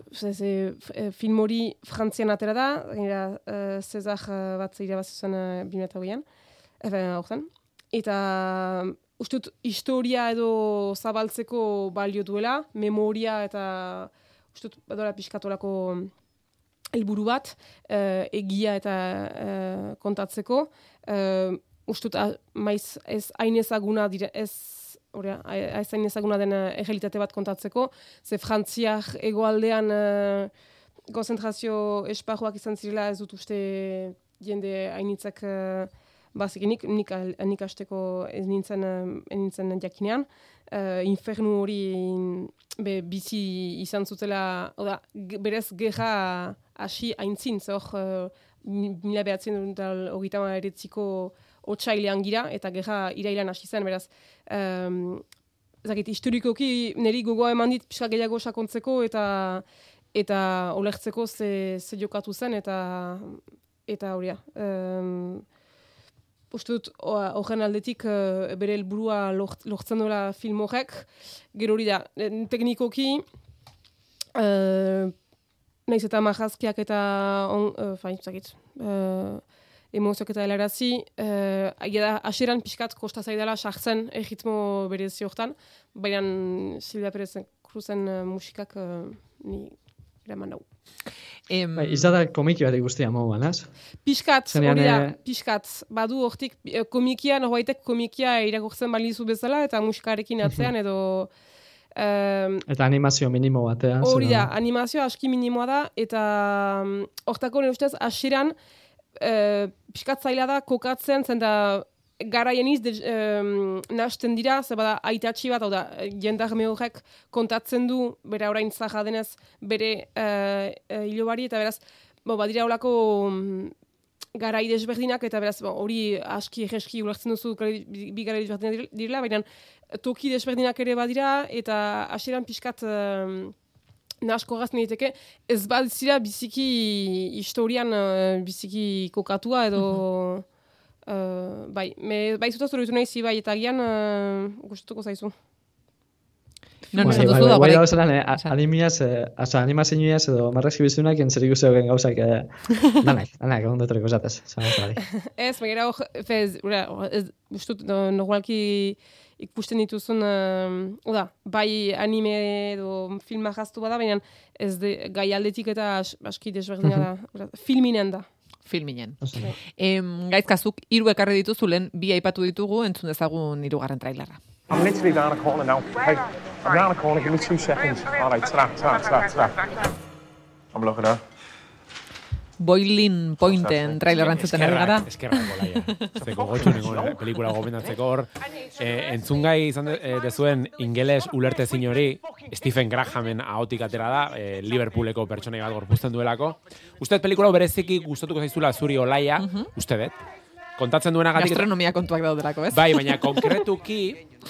film hori frantzian atera da, gira, uh, Cezar uh, bat zeira bat zuzen uh, bimeta hoian, eta ustut historia edo zabaltzeko balio duela, memoria eta ustut badola pixkatolako helburu bat uh, egia eta uh, kontatzeko. Uh, ustut maiz ez hain ezaguna dire ez Orea, ez hain ezaguna den errealitate bat kontatzeko, ze frantziak egoaldean uh, konzentrazio esparruak izan zirela ez dut uste jende hainitzak uh, bazik, nik, nik, asteko ez nintzen, ez nintzen jakinean, uh, infernu hori be, bizi izan zutela, oda, berez gerra hasi haintzin, zor, uh, mila behatzen dut eretziko otxailean gira, eta gerra irailan hasi zen, beraz, um, zakit, historikoki niri gogoa eman dit pixka gehiago sakontzeko, eta eta olertzeko ze, ze jokatu zen, eta eta horia. Um, Uste dut, horren aldetik uh, bere helburua lortzen dola film horrek. Gero hori da, teknikoki, uh, Naiz eta majazkiak eta on, uh, fain, zakit, uh, emozioak eta helarazi, uh, da, aseran pixkat kosta zaidala sartzen egitmo berezi hortan, baina Silvia Perez Cruzen uh, musikak uh, ni eraman dugu. Em... Bai, izada komiki bat guztia moguan, az? Piskat, hori da, piskat. Badu hortik, komikia, norbaitek komikia irakurtzen balizu bezala, eta musikarekin atzean, edo... Um, eta animazio minimo batean. Hori da, animazio aski minimoa da, eta hortako nire ustez, asiran, uh, piskat zaila da, kokatzen, zen da, garaien iz, um, nasten dira, ze bada, aitatxi bat, da, jendarme horrek kontatzen du, bere orain zaha denez, bere uh, uh, hilobari, eta beraz, bo, badira horako um, garai desberdinak, eta beraz, hori aski egeski ulertzen duzu, bi garai desberdinak direla, baina toki desberdinak ere badira, eta hasieran pixkat um, nasko gazten diteke, ez zira biziki historian eh, biziki kokatua edo... eh, bai, me, bai zutaz duritu nahi zi bai, eta gian uh, gustatuko zaizu. Non Bai, esan bai, duzu da, bai, bai, barik- dauzelan, eh, a- animiaz, eh, asa, animazioaz edo marrazki bizunak entzer ikusi gauzak, eh, danak, danak, egon dutoreko zatez, zanaz, bai. Ez, begera hor, fez, ura, ez, ustut, no, normalki ikusten dituzun, uh, oda, bai anime edo filma jaztu bada, baina ez de, gai aldetik eta as, aski desberdina da, filminen da. Filminen. Em, gaizkazuk, hiru ekarri dituzu lehen bi aipatu ditugu, entzun dezagun hirugarren trailerra. I'm literally down a corner now. Hey, I'm down a corner. Give me two seconds. All right, ta ta ta ta I'm looking at. Boiling Pointen trailerra entzuten ari gara. Eskerrak. Zeko gotxu nengo pelikula gomendatzeko hor. Eh, entzungai izan de, eh, dezuen ingeles ulertezin hori Stephen Grahamen ahotik atera da, eh, Liverpooleko pertsonai bat gorpuzten duelako. Usted pelikula bereziki gustatuko zaizula zuri olaia, uste dut. Kontatzen duenagatik... Gastronomia kontuak daudelako, ez? Bai, baina konkretuki,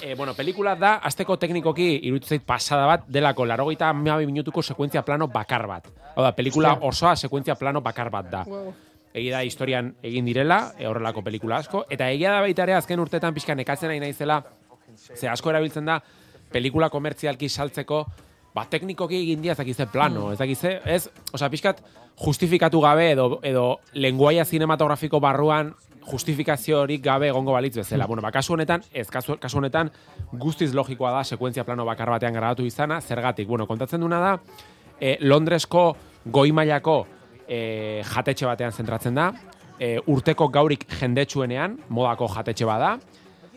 eh, bueno, pelikula da, azteko teknikoki, iruditu zait pasada bat, delako, larogeita amabi minutuko sekuentzia plano bakar bat. Hau da, pelikula osoa sekuentzia plano bakar bat da. Egia da historian egin direla, e, horrelako pelikula asko, eta egia da baita ere azken urtetan pixka nekatzen nahi naizela, ze asko erabiltzen da, pelikula komertzialki saltzeko, ba, teknikoki egin dia ez dakize plano, ez dakize, ez, osea, pixkat justifikatu gabe edo, edo lenguaia zinematografiko barruan justifikaziorik gabe egongo balitz bezala. Bueno, ba, kasu honetan, ez, kasu, kasu honetan, guztiz logikoa da sekuentzia plano bakar batean grabatu izana, zergatik. Bueno, kontatzen duna da, eh, Londresko goi mailako eh, jatetxe batean zentratzen da, eh, urteko gaurik jendetsuenean, modako jatetxe bada,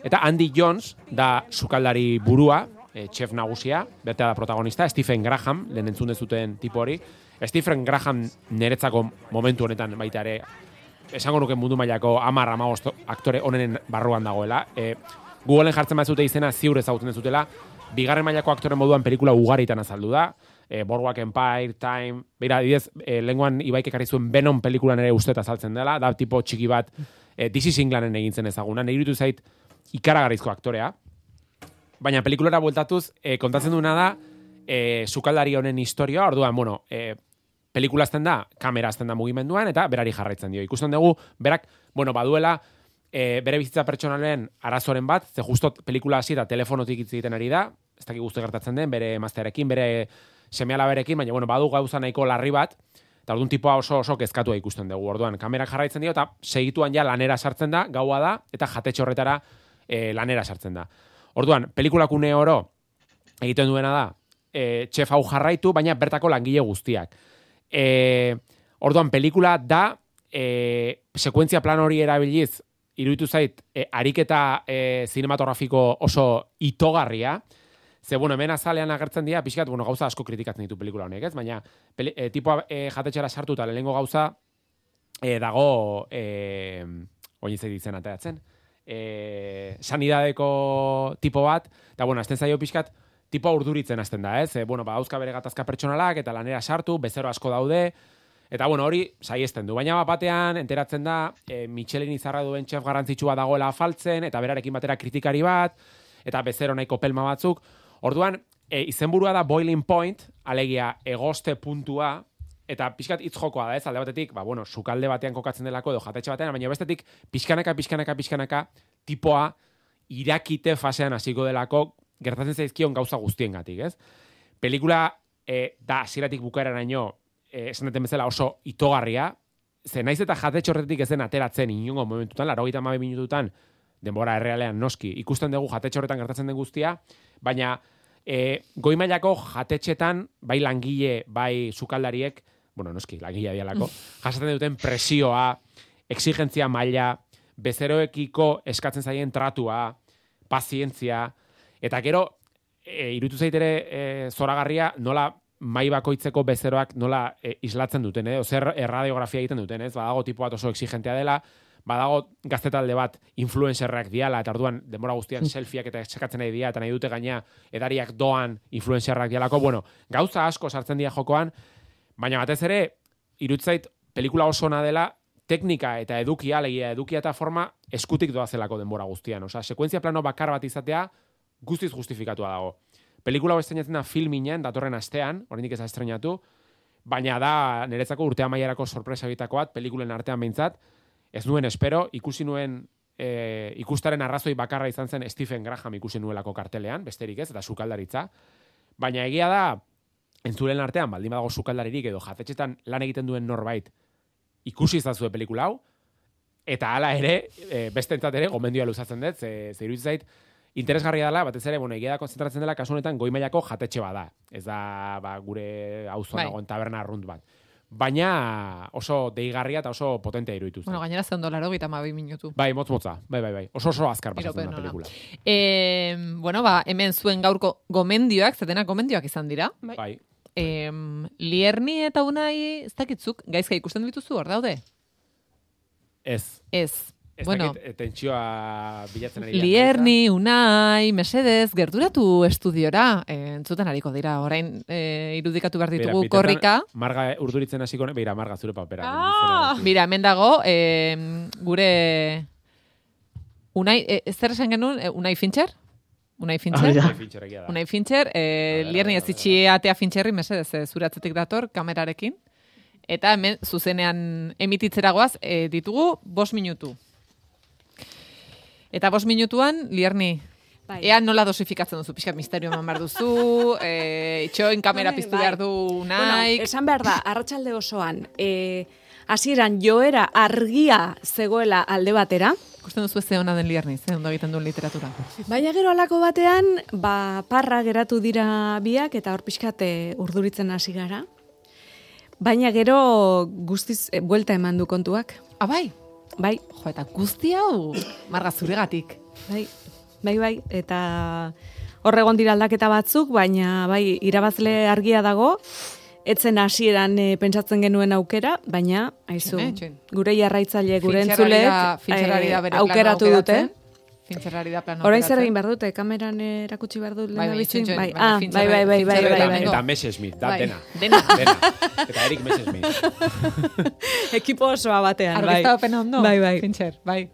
eta Andy Jones da sukaldari burua, eh, chef nagusia, betea da protagonista, Stephen Graham, lehen entzun dezuten tipo hori. Stephen Graham niretzako momentu honetan baita ere, esango nuke mundu mailako amar amagost aktore onenen barruan dagoela. E, Googleen jartzen bat zute izena ziur ezagutzen dezutela, bigarren mailako aktore moduan pelikula ugaritan azaldu da, e, Boardwalk Empire, Time, beira, adibidez, e, lenguan ibaik ekarri zuen Venom pelikulan ere uste azaltzen dela, da tipo txiki bat, e, This is egintzen ezaguna, nire iruditu zait ikaragarrizko aktorea, baina pelikulara bueltatuz, e, kontatzen duena da, e, sukaldari honen historia, orduan, bueno, e, pelikula azten da, kamera azten da mugimenduan, eta berari jarraitzen dio. Ikusten dugu, berak, bueno, baduela, e, bere bizitza pertsonalen arazoren bat, ze justo pelikula hasi eta telefonotik hitz egiten ari da, ez dakik guzti gertatzen den, bere emaztearekin, bere semeala berekin, baina, bueno, badu gauza nahiko larri bat, eta orduan tipoa oso oso kezkatua ikusten dugu. Orduan, kamerak jarraitzen dio, eta segituan ja lanera sartzen da, gaua da, eta jatetxe horretara e, lanera sartzen da. Orduan, pelikulakune oro egiten duena da, e, txef hau jarraitu, baina bertako langile guztiak. E, orduan, pelikula da, e, sekuentzia plan hori erabiliz, iruditu zait, e, ariketa e, zinematografiko oso itogarria, Ze, bueno, hemen azalean agertzen dira, pixkat, bueno, gauza asko kritikatzen ditu pelikula honek, ez? Baina, peli, e, tipoa e, jatetxera sartu eta lehenengo gauza e, dago, e, oin zei ditzen ateratzen, e, sanidadeko tipo bat, eta, bueno, azten zaio pixkat, tipoa urduritzen hasten da, ez? E, bueno, ba, bere gatazka pertsonalak, eta lanera sartu, bezero asko daude, Eta bueno, hori saiesten du. Baina bat batean enteratzen da e, Michelin izarra duen chef garrantzitsua dagoela afaltzen eta berarekin batera kritikari bat eta bezero nahiko pelma batzuk. Orduan, e, izenburua da boiling point, alegia egoste puntua eta pixkat hitz jokoa da, ez? Alde batetik, ba bueno, sukalde batean kokatzen delako edo jatetxe batean, baina bestetik pixkanaka pixkanaka pixkanaka tipoa irakite fasean hasiko delako gertatzen zaizkion gauza guztiengatik, ez? Pelikula e, da hasieratik bukaeraraino eh, esan duten bezala oso itogarria, ze naiz eta jatetxe horretik ez den ateratzen inongo momentutan, laro gita minututan, denbora errealean noski, ikusten dugu jatetxe horretan gertatzen den guztia, baina e, goi mailako jatetxetan, bai langile, bai sukaldariek, bueno, noski, langilea dialako, jasaten duten presioa, exigentzia maila, bezeroekiko eskatzen zaien tratua, pazientzia, eta gero, e, irutu zaitere e, zoragarria, nola mai bakoitzeko bezeroak nola e, islatzen duten, eh? Zer erradiografia egiten duten, ez? Badago tipo bat oso exigentea dela, badago gaztetalde bat influencerrak diala, eta orduan denbora guztian selfieak eta eskatzen nahi dira, eta nahi dute gaina edariak doan influencerrak dialako, bueno, gauza asko sartzen dira jokoan, baina batez ere, irutzait, pelikula oso ona dela, teknika eta edukia, alegia edukia eta forma eskutik doazelako denbora guztian. Osea, sekuentzia plano bakar bat izatea guztiz justifikatua dago. Pelikula hau estrenatzen da filminen, datorren astean, oraindik ez da estrenatu, baina da niretzako urte amaierako sorpresa bitako bat, pelikulen artean behintzat, ez nuen espero, ikusi nuen e, ikustaren arrazoi bakarra izan zen Stephen Graham ikusi nuelako kartelean, besterik ez, eta sukaldaritza. Baina egia da, entzulen artean, baldin badago sukaldaririk edo jatetxetan lan egiten duen norbait, ikusi izazue pelikula hau, eta hala ere, e, beste entzat ere, gomendioa luzatzen dut, ze, ze zait, interesgarria dela, batez ere, bueno, egia da konzentratzen dela, kasu honetan, goi mailako jatetxe bada. Ez da, ba, gure auzoan Bai. dagoen taberna arrunt bat. Baina oso deigarria eta oso potentea iruditu zen. Bueno, gainera zen dolaro gita ma minutu. Bai, motz motza. Bai, bai, bai. Oso oso azkar pasatzen da pelikula. E, bueno, ba, hemen zuen gaurko gomendioak, zetena gomendioak izan dira. Bai. E, Lierni eta Unai, ez dakitzuk, gaizka ikusten dituzu hor daude? Ez. Ez. Ez bueno, dakit, eh, tentsioa bilatzen ari. Lierni, Unai, Mesedez, gerturatu estudiora, e, entzuten hariko dira, orain e, irudikatu behar ditugu bitartean, korrika. Marga urduritzen hasiko, beira, marga zure papera. Ah! Mira, hemen dago, e, gure... Unai, e, zer esan genuen, e, Unai Fincher? Unai Fincher? Ah, ja. Unai Fincher, egia da. Lierni ez itxi atea Fincherri, mesedez, e, zure atzetik dator, kamerarekin. Eta hemen zuzenean emititzeragoaz e, ditugu bos minutu. Eta bos minutuan, lierni, Bai. Ea nola dosifikatzen duzu, pixkat misterio eman behar duzu, e, itxoin kamera Bai, piztu bai. behar du Bueno, naik. esan behar da, arratsalde osoan, e, hasieran joera argia zegoela alde batera. Ikusten duzu ze ona den lierni, ze ondo egiten duen literatura. Baina gero alako batean, ba, parra geratu dira biak, eta hor pixkate urduritzen hasi gara. Baina gero guztiz e, buelta eman du kontuak. Ah, bai? Jo, eta guzti hau, marga zuregatik. Bai, bai, bai, eta hor egon dira aldaketa batzuk, baina bai, irabazle argia dago, etzen hasieran e, pentsatzen genuen aukera, baina, aizu, gure jarraitzaile, gure entzulek eh, aukeratu dute. Fintxerrari da plano Orain zer egin behar dute, kameran erakutsi behar dut Bai, lehen bai, txin, Bai, ah, bai, Fintxerrari- bai, bai, bai, bai, Fintxerrari bai. Eta Messerschmitt, da, Bai. dena. Dena. dena. Eta Eric Messerschmitt. Ekipo osoa batean, bai. Argiztapen ondo, Bai, bai. Fintxer, bai.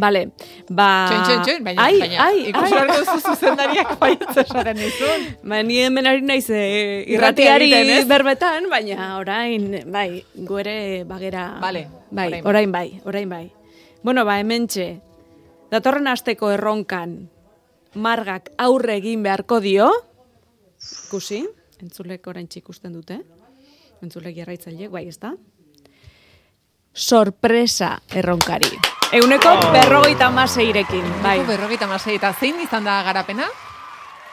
Vale, ba... Txoin, txoin, baina, ai, baina, ai, ikusi ai. beharko duzu zuzendariak baietz esaten dizun. Ba, ni hemen ari naiz e, Irratia irratiari berbetan, baina orain, bai, guere bagera... Vale, bai, orain bai. orain bai, orain bai. Bueno, ba, hementxe, datorren asteko erronkan margak aurre egin beharko dio, ikusi, entzulek orain ikusten dute, entzulek jarraitzaileek, bai, ez da? Sorpresa erronkari. Euneko Oh. berrogeita maseirekin, bai. Bai. Berrogeita masei, eta zein izan da garapena?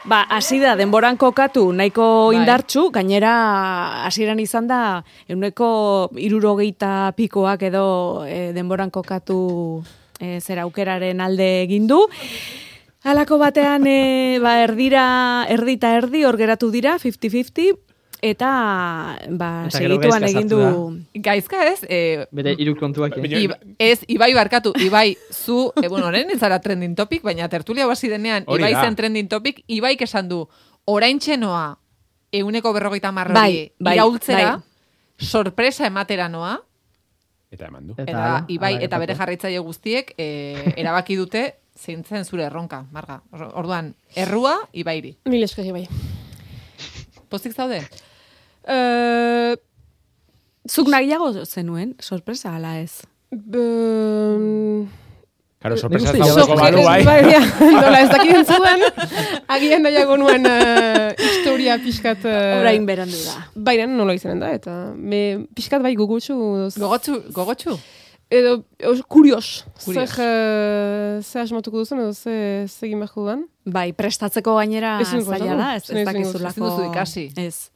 Ba, hasi da denboran kokatu nahiko Bai. indartxu, gainera hasieran izan da euneko irurogeita pikoak edo e, denboran kokatu e, zera aukeraren alde egin du. Halako batean e, ba, erdira, erdita erdi hor geratu dira, 50-50, eta ba, Eta segituan egin du... Gaizka ez? E, Bere hiru kontuak. eh? Iba, ez, Ibai barkatu, Ibai, zu, e, bueno, orain ez zara trending topic, baina tertulia hasi denean, Hori Ibai da. zen trending topic, Ibaik esan du, orain txenoa, euneko berrogeita marrori, Bai, bai, iraultzera, bai. sorpresa ematera noa, Eta eman du. eta, hala, Ibai eta bere jarraitzaile guztiek e, erabaki dute zeintzen zure erronka, Marga. Or- Orduan, errua, Ibairi. Mil esker, bai. Pozik zaude? Uh, Zuk nahiago zenuen, sorpresa ala ez? b- Claro, sorpresa ez dago Sok- balu, bai. bai, ja, nola, ez dakit entzuen, agian nahiago nuen uh, historia pixkat... Uh, Orain berandu da. Baina nola izanen da, eta me, pixkat bai gogotsu... Gogotsu, gogotsu? Edo, os, kurios. Zer, uh, zer asmatuko duzen, edo ze, ze egin beharko dudan. Bai, prestatzeko gainera zaila da, ez, ez dakizulako... duzu ikasi. Ez.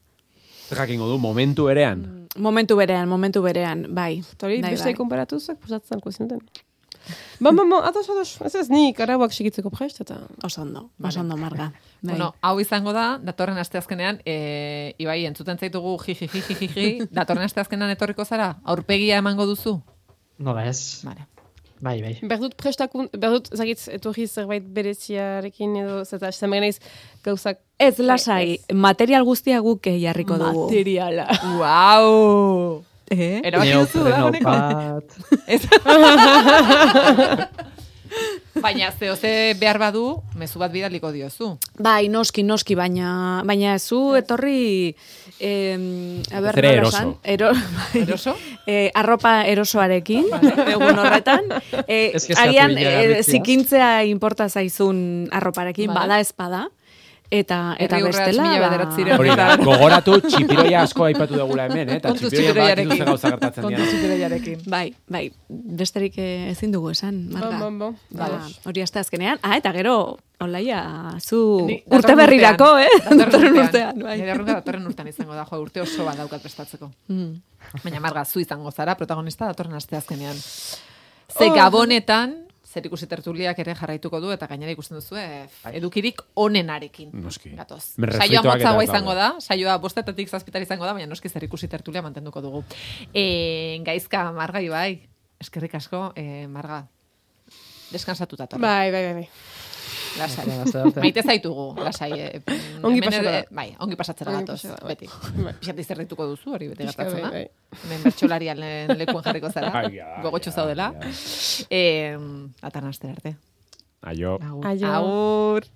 Jakingo du, momentu erean. Momentu berean, momentu berean, bai. Eta hori, Bai, beste bai. konparatuzak, pusatzen zinuten. Ba, ba, ba, ados, ados, ez ez, nik arauak segitzeko prest, eta... Oso ondo, oso ondo, Marga. Bai. Bueno, hau izango da, datorren asteazkenean, e, Ibai, entzuten zaitugu jiji, jiji, jiji, datorren asteazkenean etorriko zara? Aurpegia emango duzu? Nola ez. Vale. Bai, bai. Berdut prestakun, berdut, zagitz, etorri zerbait bereziarekin edo, zeta, esan begenaiz, gauzak... Ez lasai, material guztia guk jarriko dugu. Materiala. Wow! Eh? Erabaki duzu, da, honeko? Ez. Baina zeo ze behar badu, mezu bat bidaliko diozu. Bai, noski, noski, baina, baina zu etorri, eh, a ber, Zere eroso. esan? Ero, bai. Eroso? eh, arropa erosoarekin, egun horretan. Eh, agian, eh, erabiltzea. zikintzea inporta zaizun arroparekin, Bada. bada espada. Eta, eta bestela, ba- Hori da, gogoratu txipiroia asko aipatu dugula hemen, eh? Eta txipiroia ze gauza gertatzen dira. txipiroiarekin. Bai, bai, besterik eh, ezin dugu esan, Marga. Bon, bon, bon. Ba, hori hasta azkenean. Ah, eta gero, olaia, zu Ni- urte berrirako, eh? Datorren urtean, bai. Nire datorren urtean izango da, jo, urte oso bat daukat prestatzeko. Mm. Baina marga, zu izango zara, protagonista datorren aste azkenean. Ze Oh. gabonetan, zer ikusi tertuliak ere jarraituko du, eta gainera ikusten duzu, eh, edukirik onenarekin. Noski. Gatoz. Saioa motzagoa izango da, saioa bostetatik zazpitar izango da, baina noski zer ikusi tertulia mantenduko dugu. E, gaizka, marga, bai, eskerrik asko, e, marga, deskansatuta torre. Bai, bai, bai, bai. Lasai. Maite zaitugu, lasai. Eh, Ongi pasatu ere- da. Bai, ongi pasatzera Ongi gatoz, bai. beti. Bai. Pixat izerrituko duzu, hori beti gertatzen da. bai, Hemen bertxolarian lehen lekuen jarriko zara. Gogotxu zaudela. Eh, atan astera arte. Aio. Agur. Aio. Agur.